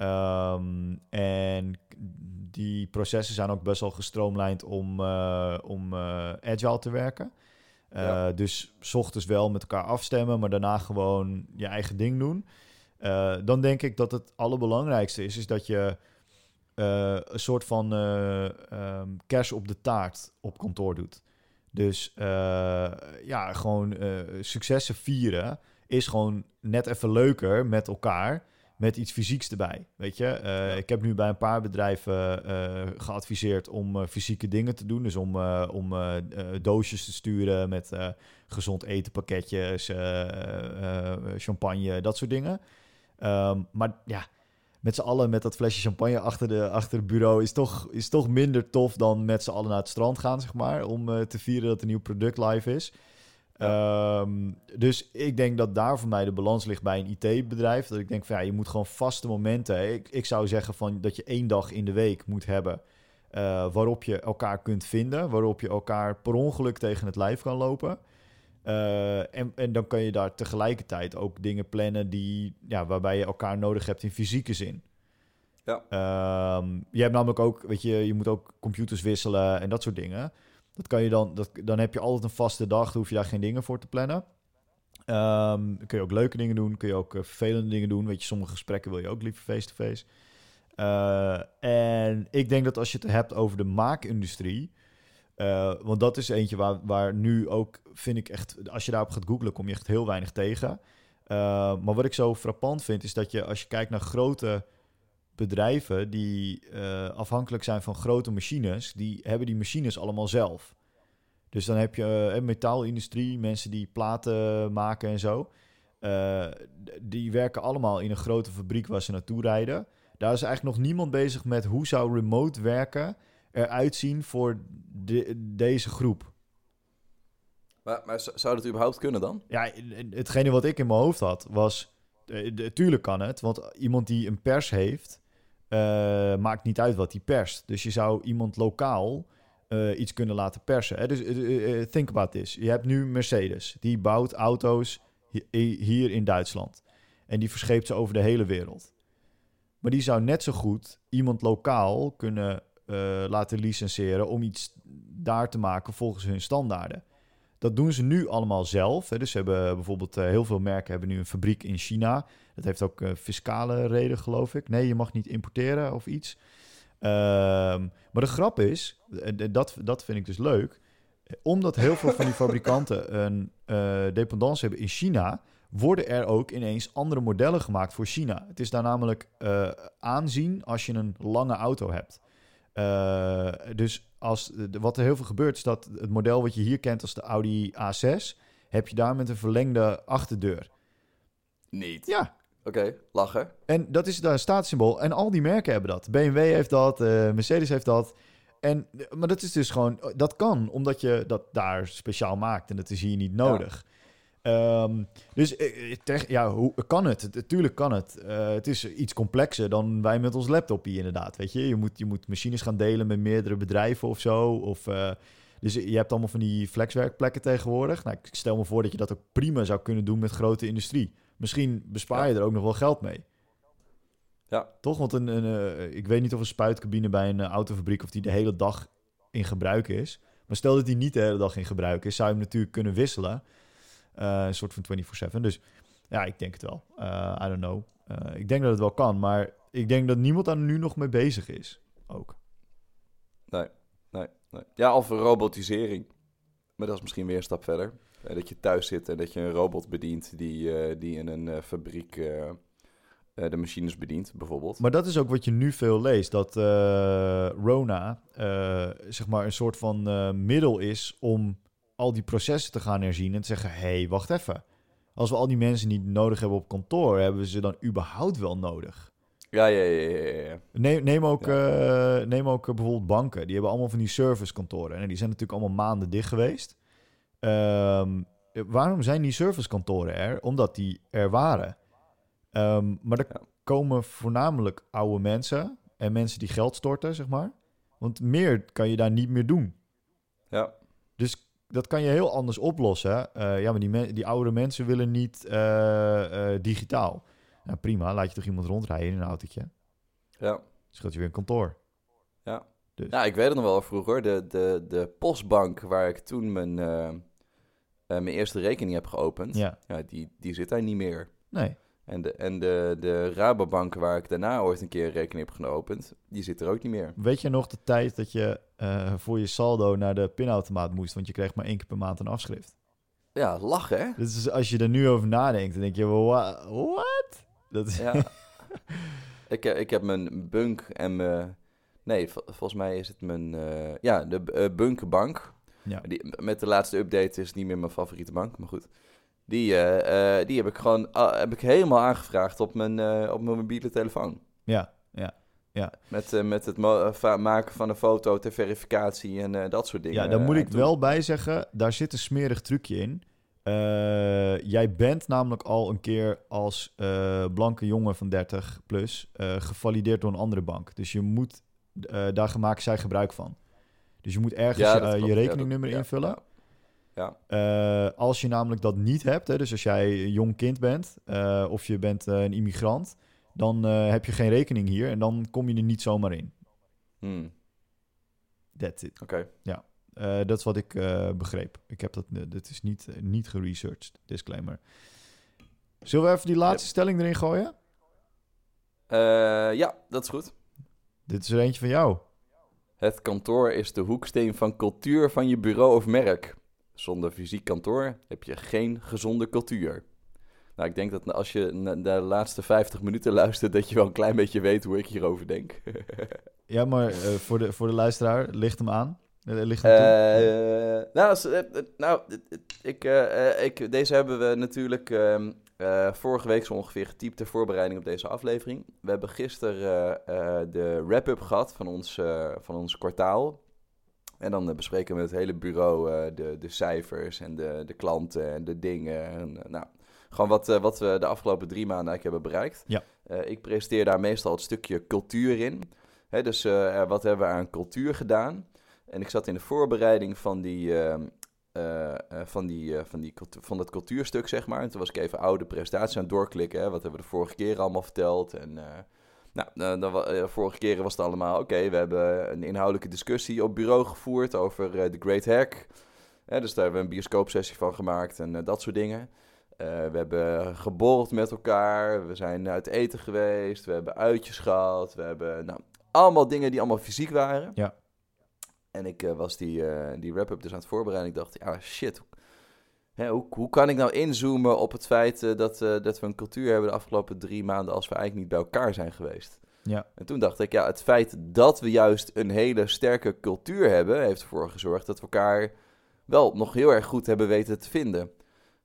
Um, en die processen zijn ook best wel gestroomlijnd om, om agile te werken. Uh, Dus s ochtends wel met elkaar afstemmen, maar daarna gewoon je eigen ding doen. Dan denk ik dat het allerbelangrijkste is, is dat je een soort van um, kers op de taart op kantoor doet. Dus ja, gewoon successen vieren is gewoon net even leuker met elkaar met iets fysieks erbij. Weet je, uh, ik heb nu bij een paar bedrijven uh, geadviseerd om uh, fysieke dingen te doen. Dus om, om doosjes te sturen met gezond etenpakketjes, champagne, dat soort dingen. Um, maar ja, met z'n allen met dat flesje champagne achter, de, achter het bureau is toch, is toch minder tof dan met z'n allen naar het strand gaan, zeg maar. Om te vieren dat een nieuw product live is. Um, dus ik denk dat daar voor mij de balans ligt bij een IT-bedrijf. Dat ik denk van ja, je moet gewoon vaste momenten. Ik, ik zou zeggen van dat je één dag in de week moet hebben. Uh, waarop je elkaar kunt vinden. Waarop je elkaar per ongeluk tegen het lijf kan lopen. Uh, en, en dan kan je daar tegelijkertijd ook dingen plannen die, ja, waarbij je elkaar nodig hebt in fysieke zin. Ja. Um, je hebt namelijk ook, weet je, je moet ook computers wisselen en dat soort dingen. Dat kan je dan, dat, dan heb je altijd een vaste dag, dan hoef je daar geen dingen voor te plannen. Um, kun je ook leuke dingen doen, kun je ook uh, vervelende dingen doen. Weet je, sommige gesprekken wil je ook liever face-to-face. Uh, en ik denk dat als je het hebt over de maakindustrie, uh, want dat is eentje waar, waar nu ook, vind ik echt, als je daarop gaat googlen, kom je echt heel weinig tegen. maar wat ik zo frappant vind, is dat je als je kijkt naar grote bedrijven die uh, afhankelijk zijn van grote machines, die hebben die machines allemaal zelf. Dus dan heb je uh, een metaalindustrie, mensen die platen maken en zo. Uh, die werken allemaal in een grote fabriek waar ze naartoe rijden. Daar is eigenlijk nog niemand bezig met hoe zou remote werken eruit zien voor de, deze groep. Maar, maar zou dat überhaupt kunnen dan? Ja, hetgene wat ik in mijn hoofd had was... Tuurlijk kan het, want iemand die een pers heeft uh, maakt niet uit wat die perst. Dus je zou iemand lokaal uh, iets kunnen laten persen. Hè? Dus uh, think about this. Je hebt nu Mercedes. Die bouwt auto's hier in Duitsland. En die verscheept ze over de hele wereld. Maar die zou net zo goed iemand lokaal kunnen laten licenseren om iets daar te maken volgens hun standaarden. Dat doen ze nu allemaal zelf. Hè. Dus ze hebben bijvoorbeeld heel veel merken hebben nu een fabriek in China. Dat heeft ook uh, fiscale reden, geloof ik. Nee, je mag niet importeren of iets. Um, maar de grap is, dat, dat vind ik dus leuk. Omdat heel veel van die fabrikanten een dependance hebben in China, worden er ook ineens andere modellen gemaakt voor China. Het is daar namelijk aanzien als je een lange auto hebt. Uh, dus als, wat er heel veel gebeurt, is dat het model wat je hier kent als de Audi A6, heb je daar met een verlengde achterdeur. Niet. Ja, Oké, lachen. En dat is daar een staatssymbool. En al die merken hebben dat. BMW heeft dat, uh, Mercedes heeft dat. En, maar dat is dus gewoon, dat kan, omdat je dat daar speciaal maakt. En dat is hier niet nodig. Um, dus uh, ja, hoe kan het? Natuurlijk kan het. Uh, het is iets complexer dan wij met ons laptop hier inderdaad. Weet je, je moet, je moet machines gaan delen met meerdere bedrijven of zo. Of, dus je hebt allemaal van die flexwerkplekken tegenwoordig. Nou, ik stel me voor dat je dat ook prima zou kunnen doen met grote industrie. Misschien bespaar je er ook nog wel geld mee. Ja. Toch? Want een, een uh, ik weet niet of een spuitcabine bij een autofabriek... of die de hele dag in gebruik is. Maar stel dat die niet de hele dag in gebruik is... zou je hem natuurlijk kunnen wisselen. Uh, een soort van 24-7. Dus ja, ik denk het wel. I don't know. ik denk dat het wel kan. Maar ik denk dat niemand daar nu nog mee bezig is. Ook. Nee, nee, nee. Ja, of robotisering. Maar dat is misschien weer een stap verder. dat je thuis zit en dat je een robot bedient die, uh, die in een uh, fabriek uh, eh, de machines bedient, bijvoorbeeld. Maar dat is ook wat je nu veel leest. Dat eh, Rona eh, zeg maar een soort van eh, middel is om al die processen te gaan herzien. En te zeggen, hé, hey, wacht even. Als we al die mensen niet nodig hebben op kantoor, hebben we ze dan überhaupt wel nodig? Ja, ja, ja, ja, ja. Neem, neem ook, eh, neem ook eh, bijvoorbeeld banken. Die hebben allemaal van die servicekantoren. En die zijn natuurlijk allemaal maanden dicht geweest. Ehm, waarom zijn die servicekantoren er? Omdat die er waren. Ehm, maar er Ja. komen voornamelijk oude mensen en mensen die geld storten, zeg maar. Want meer kan je daar niet meer doen. ja. Dus dat kan je heel anders oplossen. Eh, ja, maar die, die oude mensen willen niet eh, eh, digitaal. Nou, prima, laat je toch iemand rondrijden in een autootje. ja. Scheelt je weer een kantoor. Ja. Dus. Nou, ik weet het nog wel vroeger. De, de, de postbank waar ik toen mijn, mijn eerste rekening heb geopend, Ja, ja, die, die zit daar niet meer. nee. En, de, en de, de Rabobank waar ik daarna ooit een keer een rekening heb geopend, die zit er ook niet meer. Weet je nog de tijd dat je eh, voor je saldo naar de pinautomaat moest? Want je kreeg maar één keer per maand een afschrift. Ja, lachen hè? Dus als je er nu over nadenkt, dan denk je, "Wa- what? Dat is, Ja. ik, eh, ik heb mijn bunk en mijn... Nee, vol- volgens mij is het mijn... eh, ja, de uh, Bunkenbank. Ja. Die, met de laatste update is het niet meer mijn favoriete bank, maar goed. Die, eh, eh, die heb ik gewoon ah, heb ik helemaal aangevraagd op mijn, eh, op mijn mobiele telefoon. ja, ja. Met, eh, met het maken van een foto ter verificatie en dat soort dingen. Ja, daar moet ik doen. wel bij zeggen, daar zit een smerig trucje in. Jij bent namelijk al een keer als blanke jongen van 30 plus gevalideerd door een andere bank. Dus je moet, daar maken zij gebruik van. Dus je moet ergens Ja, je, Ja, rekeningnummer dat- ja, invullen. Ja. Ja. Eh, als je namelijk dat niet hebt, hè, dus als jij een jong kind bent eh, of je bent eh, een immigrant, dan heb je geen rekening hier en dan kom je er niet zomaar in. Hmm, That's it. Oké. Eh, dat is wat ik begreep. Ik heb dat, dit is niet, niet geresearched, disclaimer. Zullen we even die laatste stelling erin gooien? Ja, dat is goed. Dit is er eentje van jou. Het kantoor is de hoeksteen van cultuur van je bureau of merk. Zonder fysiek kantoor heb je geen gezonde cultuur. Nou, ik denk dat als je naar de laatste 50 minuten luistert, dat je wel een klein beetje weet hoe ik hierover denk. Ja, maar eh, voor, de, voor de luisteraar, licht hem aan. Eh, Licht hem toe. Nou, nou ik, ik, deze hebben we natuurlijk ehm, eh, vorige week zo ongeveer getypt ter voorbereiding op deze aflevering. We hebben gisteren de wrap-up gehad van ons, van ons kwartaal. En dan eh, bespreken we met het hele bureau eh, de, de cijfers en de, de klanten en de dingen. En, eh, nou, gewoon wat, wat we de afgelopen drie maanden eigenlijk hebben bereikt. Ja. Ik presenteer daar meestal het stukje cultuur in. Hè, dus wat hebben we aan cultuur gedaan? En ik zat in de voorbereiding van die, ehm, eh, eh, van, die, van, die van dat cultuurstuk, zeg maar. En toen was ik even oude presentaties aan het doorklikken. Hè. Wat hebben we de vorige keer allemaal verteld? En, nou, eh, dan, eh, vorige keren was het allemaal... Oké, we hebben een inhoudelijke discussie op bureau gevoerd over eh, The Great Hack. Dus daar hebben we een bioscoopsessie van gemaakt en dat soort dingen. We hebben geborreld met elkaar. We zijn uit eten geweest. We hebben uitjes gehad. We hebben nou, allemaal dingen die allemaal fysiek waren. Ja. En ik was die, die wrap-up dus aan het voorbereiden. Ik dacht, ja, shit. Hè, hoe, hoe kan ik nou inzoomen op het feit eh, dat, eh, dat we een cultuur hebben de afgelopen drie maanden als we eigenlijk niet bij elkaar zijn geweest? Ja. En toen dacht ik, ja, het feit dat we juist een hele sterke cultuur hebben, heeft ervoor gezorgd dat we elkaar wel nog heel erg goed hebben weten te vinden.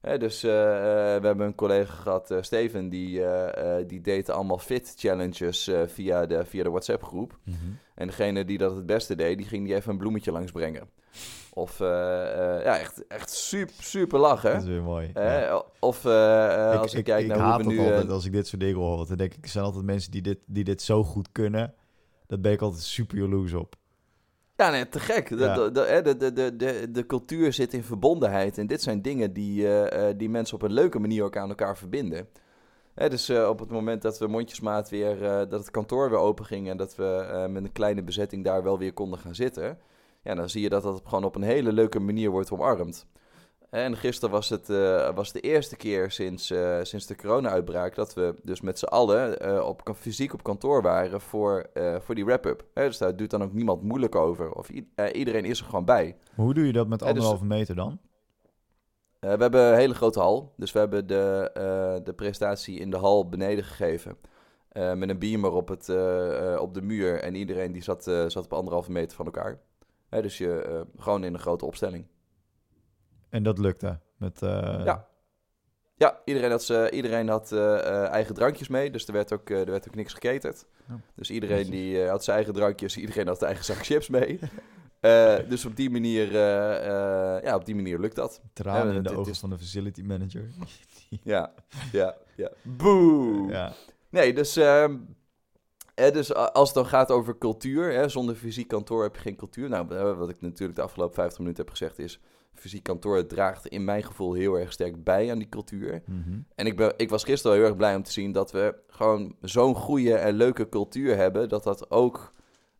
Hè, dus eh, eh, we hebben een collega gehad, eh, Steven, die, die deed allemaal fit challenges via, de, via de WhatsApp groep. Mhm. En degene die dat het beste deed, die ging die even een bloemetje langsbrengen. Of eh, eh, ja, echt, echt super, super lachen. Dat is weer mooi. Ja. Of als ik, ik, kijk ik naar haat hoe we dat nu... altijd als ik dit soort dingen hoor. Want dan denk ik, er zijn altijd mensen die dit, die dit zo goed kunnen. Dat ben ik altijd super jaloers op. Ja, nee, te gek. De, Ja. de, de, de, de, de, cultuur zit in verbondenheid. En dit zijn dingen die, eh, eh, die mensen op een leuke manier ook aan elkaar verbinden. Hè, dus eh, op het moment dat we mondjesmaat weer, dat het kantoor weer open ging en dat we met een kleine bezetting daar wel weer konden gaan zitten. Ja, dan zie je dat dat gewoon op een hele leuke manier wordt omarmd. En gisteren was het eh, was de eerste keer sinds, eh, sinds de corona-uitbraak dat we dus met z'n allen eh, op, fysiek op kantoor waren voor, voor die wrap-up. Dus daar doet dan ook niemand moeilijk over. Of iedereen is er gewoon bij. Maar hoe doe je dat met dus- anderhalve meter dan? We hebben een hele grote hal. Dus we hebben de, de presentatie in de hal beneden gegeven. met een beamer op, het, op de muur. En iedereen die zat, zat op anderhalve meter van elkaar. Dus je gewoon in een grote opstelling. En dat lukte. Met, eh, Ja. Ja, iedereen had, ze, iedereen had eh, eh, eigen drankjes mee, dus er werd ook, er werd ook niks geketerd. Oh. Dus iedereen die had zijn eigen drankjes, iedereen had zijn eigen zak chips mee. Dus op die manier, ja, op die manier lukt dat. Tranen Ja, in de het- ogen is- van de facility manager. Ja, ja, ja. Boe! ja. Nee, dus, ehm, hè, dus als het dan gaat over cultuur, hè, zonder fysiek kantoor heb je geen cultuur. Nou, wat ik natuurlijk de afgelopen 50 minuten heb gezegd is, fysiek kantoor draagt in mijn gevoel heel erg sterk bij aan die cultuur. Mhm. En ik, ben, ik was gisteren heel erg blij om te zien dat we gewoon zo'n goede en leuke cultuur hebben, dat dat ook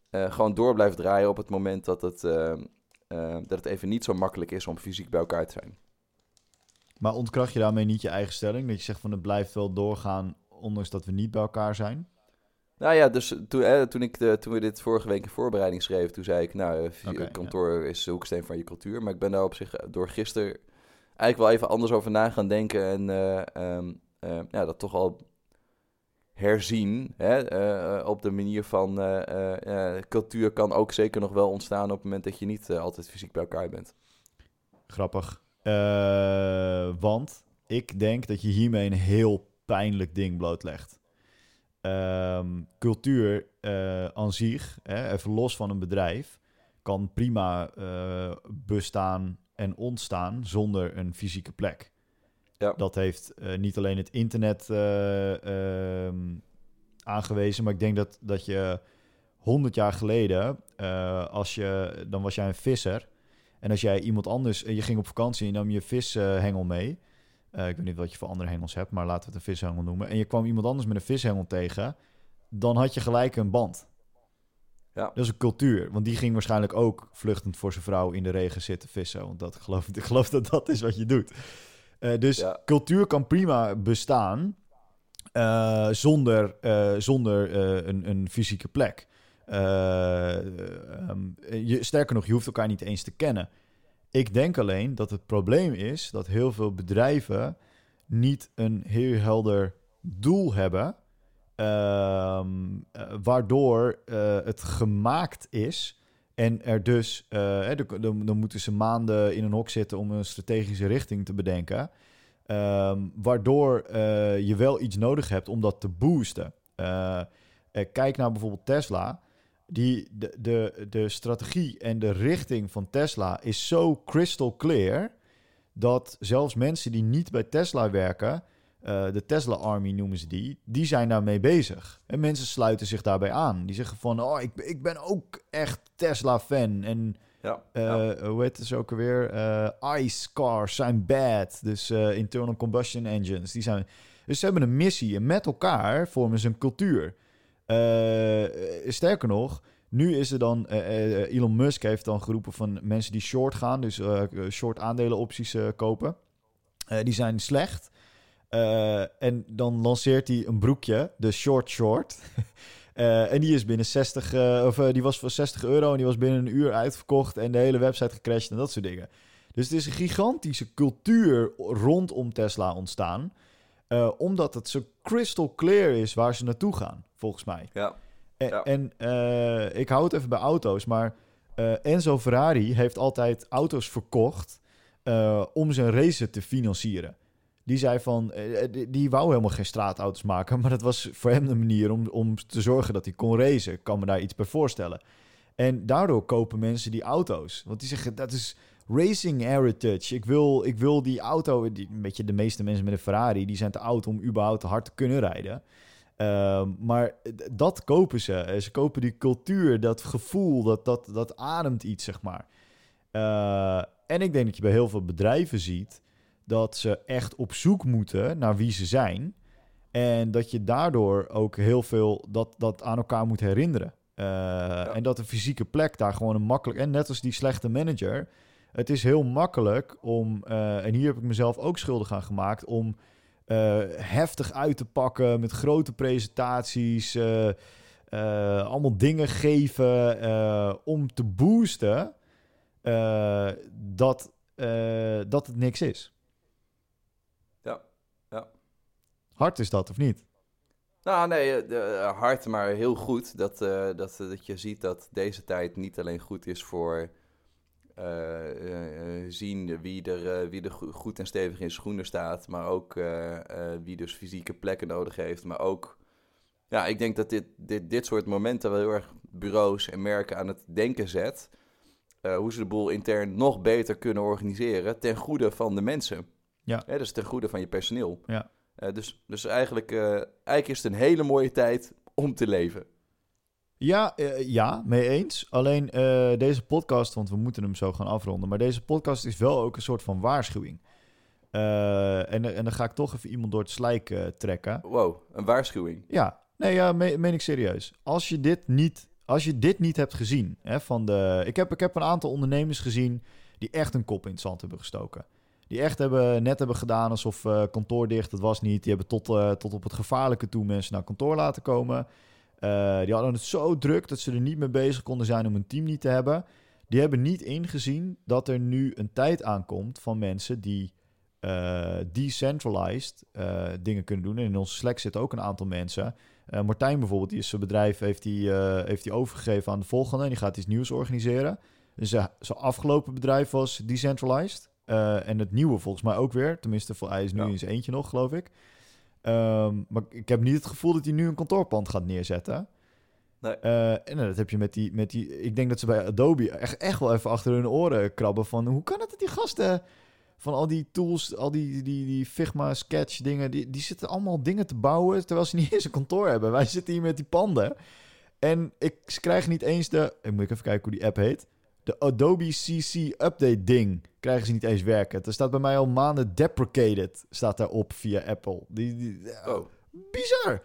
eh, gewoon door blijft draaien op het moment dat het, eh, eh, dat het even niet zo makkelijk is om fysiek bij elkaar te zijn. Maar ontkracht je daarmee niet je eigen stelling? Dat je zegt van het blijft wel doorgaan, ondanks dat we niet bij elkaar zijn? Nou ja, dus toen, hè, toen, ik de, toen we dit vorige week in voorbereiding schreven, toen zei ik, nou, eh, kantoor is de hoeksteen van je cultuur. Maar ik ben daar op zich eh, door gisteren eigenlijk wel even anders over na gaan denken en eh, ehm, eh, ja, dat toch al herzien. Hè, eh, eh, op de manier van eh, eh, eh, cultuur kan ook zeker nog wel ontstaan op het moment dat je niet eh, altijd fysiek bij elkaar bent. Grappig. Eh, want ik denk dat je hiermee een heel pijnlijk ding blootlegt. Ehm, cultuur eh aan zich, even los van een bedrijf, kan prima eh, bestaan en ontstaan zonder een fysieke plek. Ja. Dat heeft eh, niet alleen het internet eh, ehm, aangewezen, maar ik denk dat, dat je 100 jaar geleden, als je, dan was jij een visser. En als jij iemand anders, je ging op vakantie en je nam je vishengel mee. Eh, ik weet niet wat je voor andere hengels hebt, maar laten we het een vishengel noemen. En je kwam iemand anders met een vishengel tegen, dan had je gelijk een band. Ja. Dat is een cultuur, want die ging waarschijnlijk ook vluchtend voor zijn vrouw in de regen zitten vissen. Want dat geloof, ik geloof dat dat is wat je doet. Eh, dus Ja. cultuur kan prima bestaan eh, zonder, zonder een, een fysieke plek. Eh, ehm, je, sterker nog, je hoeft elkaar niet eens te kennen. Ik denk alleen dat het probleem is dat heel veel bedrijven niet een heel helder doel hebben. ehm, eh, waardoor eh, het gemaakt is. En er dus, eh, dan, dan- moeten ze maanden in een hok zitten om een strategische richting te bedenken. Ehm, waardoor je wel iets nodig hebt om dat te boosten. Kijk naar bijvoorbeeld Tesla. Die, de, de, de strategie en de richting van Tesla is zo crystal clear... dat zelfs mensen die niet bij Tesla werken... eh, de Tesla Army noemen ze die... die zijn daarmee bezig. En mensen sluiten zich daarbij aan. Die zeggen van... oh, ik, ik ben ook echt Tesla-fan... en Ja, ja. Hoe heet het ook alweer? Eh, ICE cars zijn bad. Dus internal combustion engines. Die zijn... Dus ze hebben een missie. En met elkaar vormen ze een cultuur. Eh, sterker nog, nu is er dan... eh, eh, Elon Musk heeft dan geroepen van mensen die short gaan. Dus eh, short aandelenopties eh, kopen. Eh, die zijn slecht. Eh, en dan lanceert hij een broekje, de short short. Eh, en die is binnen 60, eh, of eh, die was voor 60 euro en die was binnen een uur uitverkocht en de hele website gecrashed en dat soort dingen. Dus het is een gigantische cultuur rondom Tesla ontstaan, eh, omdat het zo crystal clear is waar ze naartoe gaan, volgens mij. ja. En, Ja. en eh, ik hou het even bij auto's, maar eh, Enzo Ferrari heeft altijd auto's verkocht eh, om zijn race te financieren. Die zei van, die, die wou helemaal geen straatauto's maken, maar dat was voor hem de manier om, om te zorgen dat hij kon racen. Ik kan me daar iets bij voorstellen. En daardoor kopen mensen die auto's. Want die zeggen, dat is racing heritage. Ik wil, ik wil die auto, die, een beetje de meeste mensen met een Ferrari, die zijn te oud om überhaupt te hard te kunnen rijden. Ehm, maar dat kopen ze. Eh, Ze kopen die cultuur, dat gevoel, dat, dat, dat ademt iets, zeg maar. Eh, en ik denk dat je bij heel veel bedrijven ziet dat ze echt op zoek moeten naar wie ze zijn. En dat je daardoor ook heel veel dat, dat aan elkaar moet herinneren. Eh, En dat de fysieke plek daar gewoon een makkelijk... En net als die slechte manager... Het is heel makkelijk om... en hier heb ik mezelf ook schuldig aan gemaakt... om heftig uit te pakken met grote presentaties... eh, eh, allemaal dingen geven eh, om te boosten... eh, dat, eh, dat het niks is. Ja, ja. Hard is dat, of niet? Nou, nee, eh, de, eh, hard, maar heel goed dat, eh, dat, eh, dat je ziet dat deze tijd niet alleen goed is voor eh, eh, zien wie er, eh, wie er go- goed en stevig in schoenen staat, maar ook wie dus fysieke plekken nodig heeft. Maar ook, ja, ik denk dat dit, dit, dit soort momenten wel heel erg bureaus en merken aan het denken zet. hoe ze de boel intern nog beter kunnen organiseren ten goede van de mensen. Ja. dus ten goede van je personeel. Ja. Dus, dus eigenlijk, eigenlijk is het een hele mooie tijd om te leven. Ja, eh, ja, mee eens. Alleen eh, deze podcast, want we moeten hem zo gaan afronden. Maar deze podcast is wel ook een soort van waarschuwing. Eh, en, en dan ga ik toch even iemand door het slijk trekken. Wow, een waarschuwing. Ja, nee, ja, me- meen ik serieus. Als je dit niet, als je dit niet hebt gezien, hè, van de, ik, heb, ik heb een aantal ondernemers gezien die echt een kop in het zand hebben gestoken. Die echt hebben, net hebben gedaan alsof kantoor dicht, dat was niet. Die hebben tot, tot op het gevaarlijke toe mensen naar kantoor laten komen. Eh, die hadden het zo druk dat ze er niet mee bezig konden zijn om een team niet te hebben. Die hebben niet ingezien dat er nu een tijd aankomt van mensen die eh, decentralized eh, dingen kunnen doen. En in onze Slack zitten ook een aantal mensen. Martijn bijvoorbeeld, die is zijn bedrijf heeft die, heeft die overgegeven aan de volgende. En die gaat iets nieuws organiseren. Dus zijn zijn afgelopen bedrijf was decentralized. En het nieuwe volgens mij ook weer. Tenminste, voor hij is nu Ja. in zijn eentje nog, geloof ik. Ehm, maar ik heb niet het gevoel dat hij nu een kantoorpand gaat neerzetten. Nee. Eh, en dat heb je met die, met die... Ik denk dat ze bij Adobe echt, echt wel even achter hun oren krabben van... Hoe kan het dat die gasten van al die tools, al die, die, die Figma sketch dingen... Die, die zitten allemaal dingen te bouwen terwijl ze niet eens een kantoor hebben. Wij zitten hier met die panden. En ik, ze krijgen niet eens de... Ik moet even kijken hoe die app heet. De Adobe CC Update ding krijgen ze niet eens werken. Er staat bij mij al maanden deprecated, staat daarop via Apple. Die, die, Oh, bizar.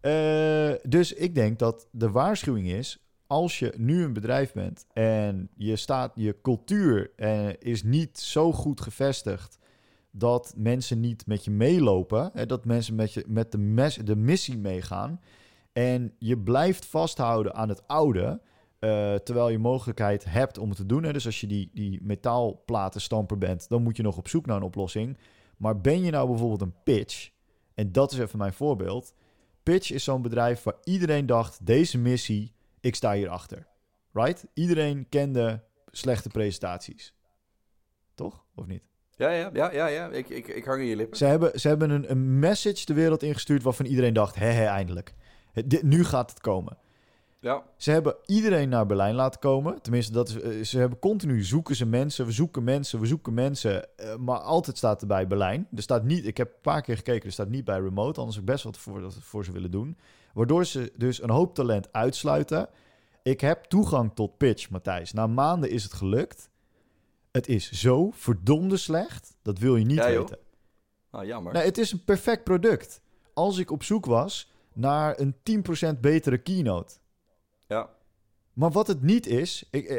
Eh, dus ik denk dat de waarschuwing is: als je nu een bedrijf bent en je staat, je cultuur eh, is niet zo goed gevestigd dat mensen niet met je meelopen, hè, dat mensen met, je, met de, mes, de missie meegaan en je blijft vasthouden aan het oude. Eh, terwijl je mogelijkheid hebt om het te doen. Hè. Dus als je die, die metaalplatenstamper bent, dan moet je nog op zoek naar een oplossing. Maar ben je nou bijvoorbeeld een pitch, en dat is even mijn voorbeeld. Pitch is zo'n bedrijf waar iedereen dacht: deze missie, ik sta hierachter. Right? Iedereen kende slechte presentaties. Toch? Of niet? ja, ja, ja, ja, ja. Ik, ik, ik hang in je lippen. Ze hebben, ze hebben een, een message de wereld ingestuurd waarvan iedereen dacht: hè, hè, eindelijk. Het- dit- nu gaat het komen. Ja, Ze hebben iedereen naar Berlijn laten komen. Tenminste, dat is, eh, ze hebben continu zoeken ze mensen. We zoeken mensen, we zoeken mensen. eh, maar altijd staat er bij Berlijn. Er staat niet, ik heb een paar keer gekeken, er staat niet bij remote. Anders heb ik best wat voor, dat voor ze willen doen. Waardoor ze dus een hoop talent uitsluiten. Ik heb toegang tot pitch, Matthijs. Na maanden is het gelukt. Het is zo verdomde slecht. Dat wil je niet Ja, weten. nou jammer. Nee, het is een perfect product. Als ik op zoek was naar een 10% betere keynote. Ja, Maar wat het niet is, ik, eh,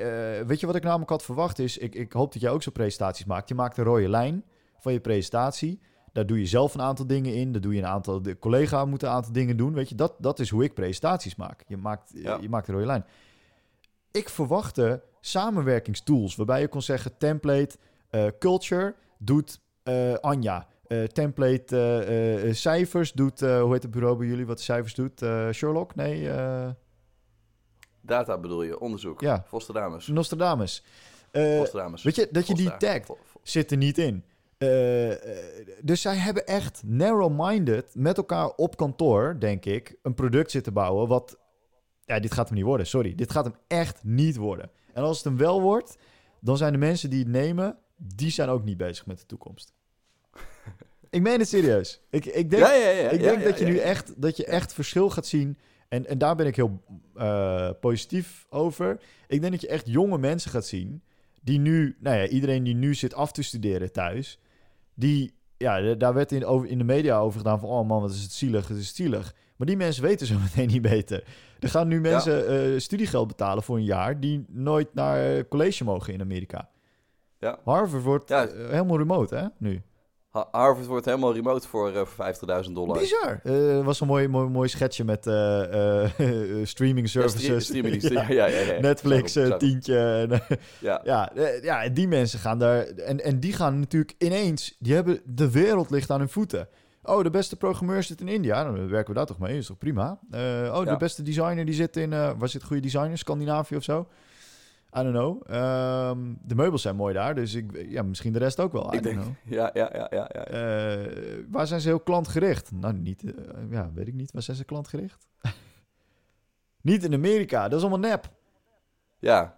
weet je wat ik namelijk had verwacht is, ik, ik hoop dat jij ook zo presentaties maakt. Je maakt een rode lijn van je presentatie. Daar doe je zelf een aantal dingen in. Daar doe je een aantal, de collega moet een aantal dingen doen. Weet je, dat, dat is hoe ik presentaties maak. Je maakt, Ja. je maakt een rode lijn. Ik verwachtte samenwerkingstools waarbij je kon zeggen template, eh, culture doet eh, Anja. Eh, template eh, eh, eh, cijfers doet, eh, hoe heet het bureau bij jullie wat de cijfers doet? Eh, Sherlock? Nee, eh, data bedoel je, onderzoek. Ja. Vosterdamus. Nostradamus. Eh, Vosterdamus. weet je, dat je die tagt zit er niet in. Eh, eh, dus zij hebben echt narrow-minded met elkaar op kantoor, denk ik, een product zitten bouwen wat... Ja, dit gaat hem niet worden, sorry. Dit gaat hem echt niet worden. En als het hem wel wordt, dan zijn de mensen die het nemen, die zijn ook niet bezig met de toekomst. ik meen het serieus. Ik, ik denk, Ja, ja, ja. ik denk dat je nu echt, dat je echt verschil gaat zien. En, en daar ben ik heel eh, positief over. Ik denk dat je echt jonge mensen gaat zien. Die nu, nou ja, iedereen die nu zit af te studeren thuis. Die, ja, daar werd in, over, in de media over gedaan van, oh man, wat is het zielig, het is zielig. Maar die mensen weten zo meteen niet beter. Er gaan nu mensen eh, studiegeld betalen voor een jaar die nooit naar college mogen in Amerika. Ja. Harvard wordt Ja. eh, helemaal remote, hè, nu. Ha- Harvard wordt helemaal remote voor, eh, voor 50.000 dollar. Bizar. Eh, was een mooi, mooi, mooi schetsje met streaming services. Ja. Ja, ja. Netflix, tientje. En, eh, Ja, ja, die mensen gaan daar... En, en die gaan natuurlijk ineens... Die hebben... De wereld ligt aan hun voeten. Oh, de beste programmeur zit in India. Nou, Dan werken we daar toch mee. is toch prima? Oh, de beste designer die zit in... waar zit goede designer? Scandinavië of zo? I don't know. Ehm, de meubels zijn mooi daar. Dus ik, ja, misschien de rest ook wel. I Ik denk, know. ja, ja, ja, ja. ja. Eh, waar zijn ze heel klantgericht? Nou, niet... eh, ja, weet ik niet. Waar zijn ze klantgericht? niet in Amerika. Dat is allemaal nep. ja.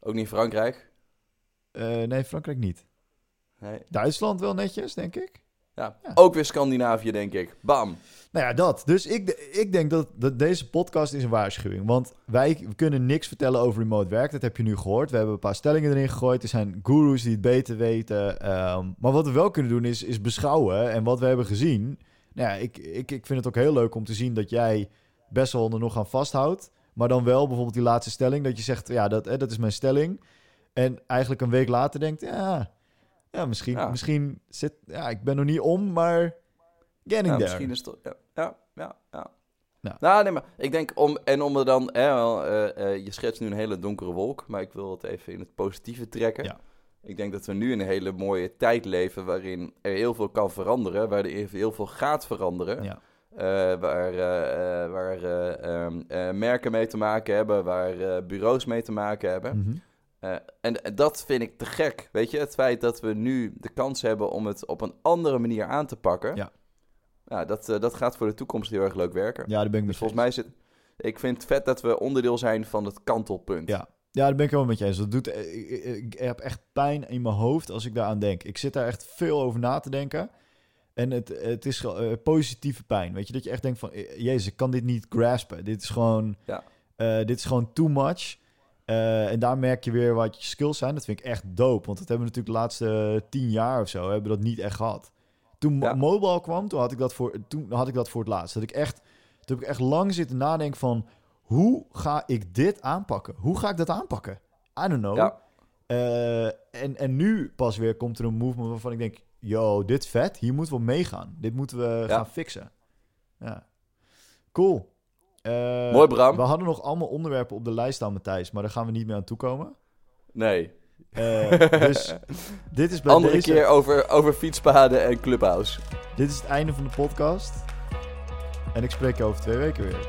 Ook niet Frankrijk. Eh, nee, Frankrijk niet. Nee. Duitsland wel netjes, denk ik. Ja. Ja. Ook weer Scandinavië, denk ik. Bam. Nou ja, dat. Dus ik, ik denk dat, dat deze podcast is een waarschuwing. Want wij kunnen niks vertellen over remote werk. Dat heb je nu gehoord. We hebben een paar stellingen erin gegooid. Er zijn gurus die het beter weten. Ehm, maar wat we wel kunnen doen is, is beschouwen. En wat we hebben gezien. Nou ja, ik, ik, ik vind het ook heel leuk om te zien dat jij best wel er nog aan vasthoudt. Maar dan wel bijvoorbeeld die laatste stelling. Dat je zegt, ja, dat, hè, dat is mijn stelling. En eigenlijk een week later denkt, ja, ja misschien, Ja. misschien zit... Ja, ik ben nog niet om, maar getting Ja, there. misschien is het... toch- Ja, ja, ja. ja. Ja. Nou, nee, maar ik denk om... En om er dan... Wel, eh, eh, je schetst nu een hele donkere wolk, maar ik wil het even in het positieve trekken. Ja. Ik denk dat we nu in een hele mooie tijd leven waarin er heel veel kan veranderen, waar er heel veel gaat veranderen. Ja. Eh, waar eh, waar eh, ehm, eh, merken mee te maken hebben, waar eh, bureaus mee te maken hebben. Mhm. Eh, en, en dat vind ik te gek. Weet je, het feit dat we nu de kans hebben om het op een andere manier aan te pakken. Ja. Ja, dat, eh, dat gaat voor de toekomst heel erg leuk werken. Ja, daar ben ik Dus volgens mij zit. Ik vind het vet dat we onderdeel zijn van het kantelpunt. Ja. Ja, daar ben ik wel met je eens. Dat doet, eh, ik, ik, ik heb echt pijn in mijn hoofd als ik daaraan denk. Ik zit daar echt veel over na te denken. En het, het is eh, positieve pijn. Weet je, dat je echt denkt van... eh, Jezus, ik kan dit niet graspen. Dit is gewoon... Ja. eh, dit is gewoon too much. Eh, en daar merk je weer wat je skills zijn. Dat vind ik echt dope. Want dat hebben we natuurlijk de laatste tien jaar of zo... hebben we dat niet echt gehad. Toen Ja. mobile kwam, toen had, ik dat voor, toen had ik dat voor het laatst. Dat ik echt, toen heb ik echt lang zitten nadenken van... Hoe ga ik dit aanpakken? Hoe ga ik dat aanpakken? I don't know. Ja. Eh, en, en nu pas weer komt er een movement waarvan ik denk... Yo, dit vet. Hier moeten we meegaan. Dit moeten we Ja. gaan fixen. Ja. Cool. Eh, Mooi, Bram. We hadden nog allemaal onderwerpen op de lijst staan, Matthijs. Maar daar gaan we niet meer aan toekomen. Nee. Eh, dus dit is bij Andere deze... keer over, over fietspaden en clubhouse. Dit is het einde van de podcast. En ik spreek je over twee weken weer.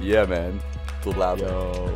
Yeah, man. Tot later. Yo.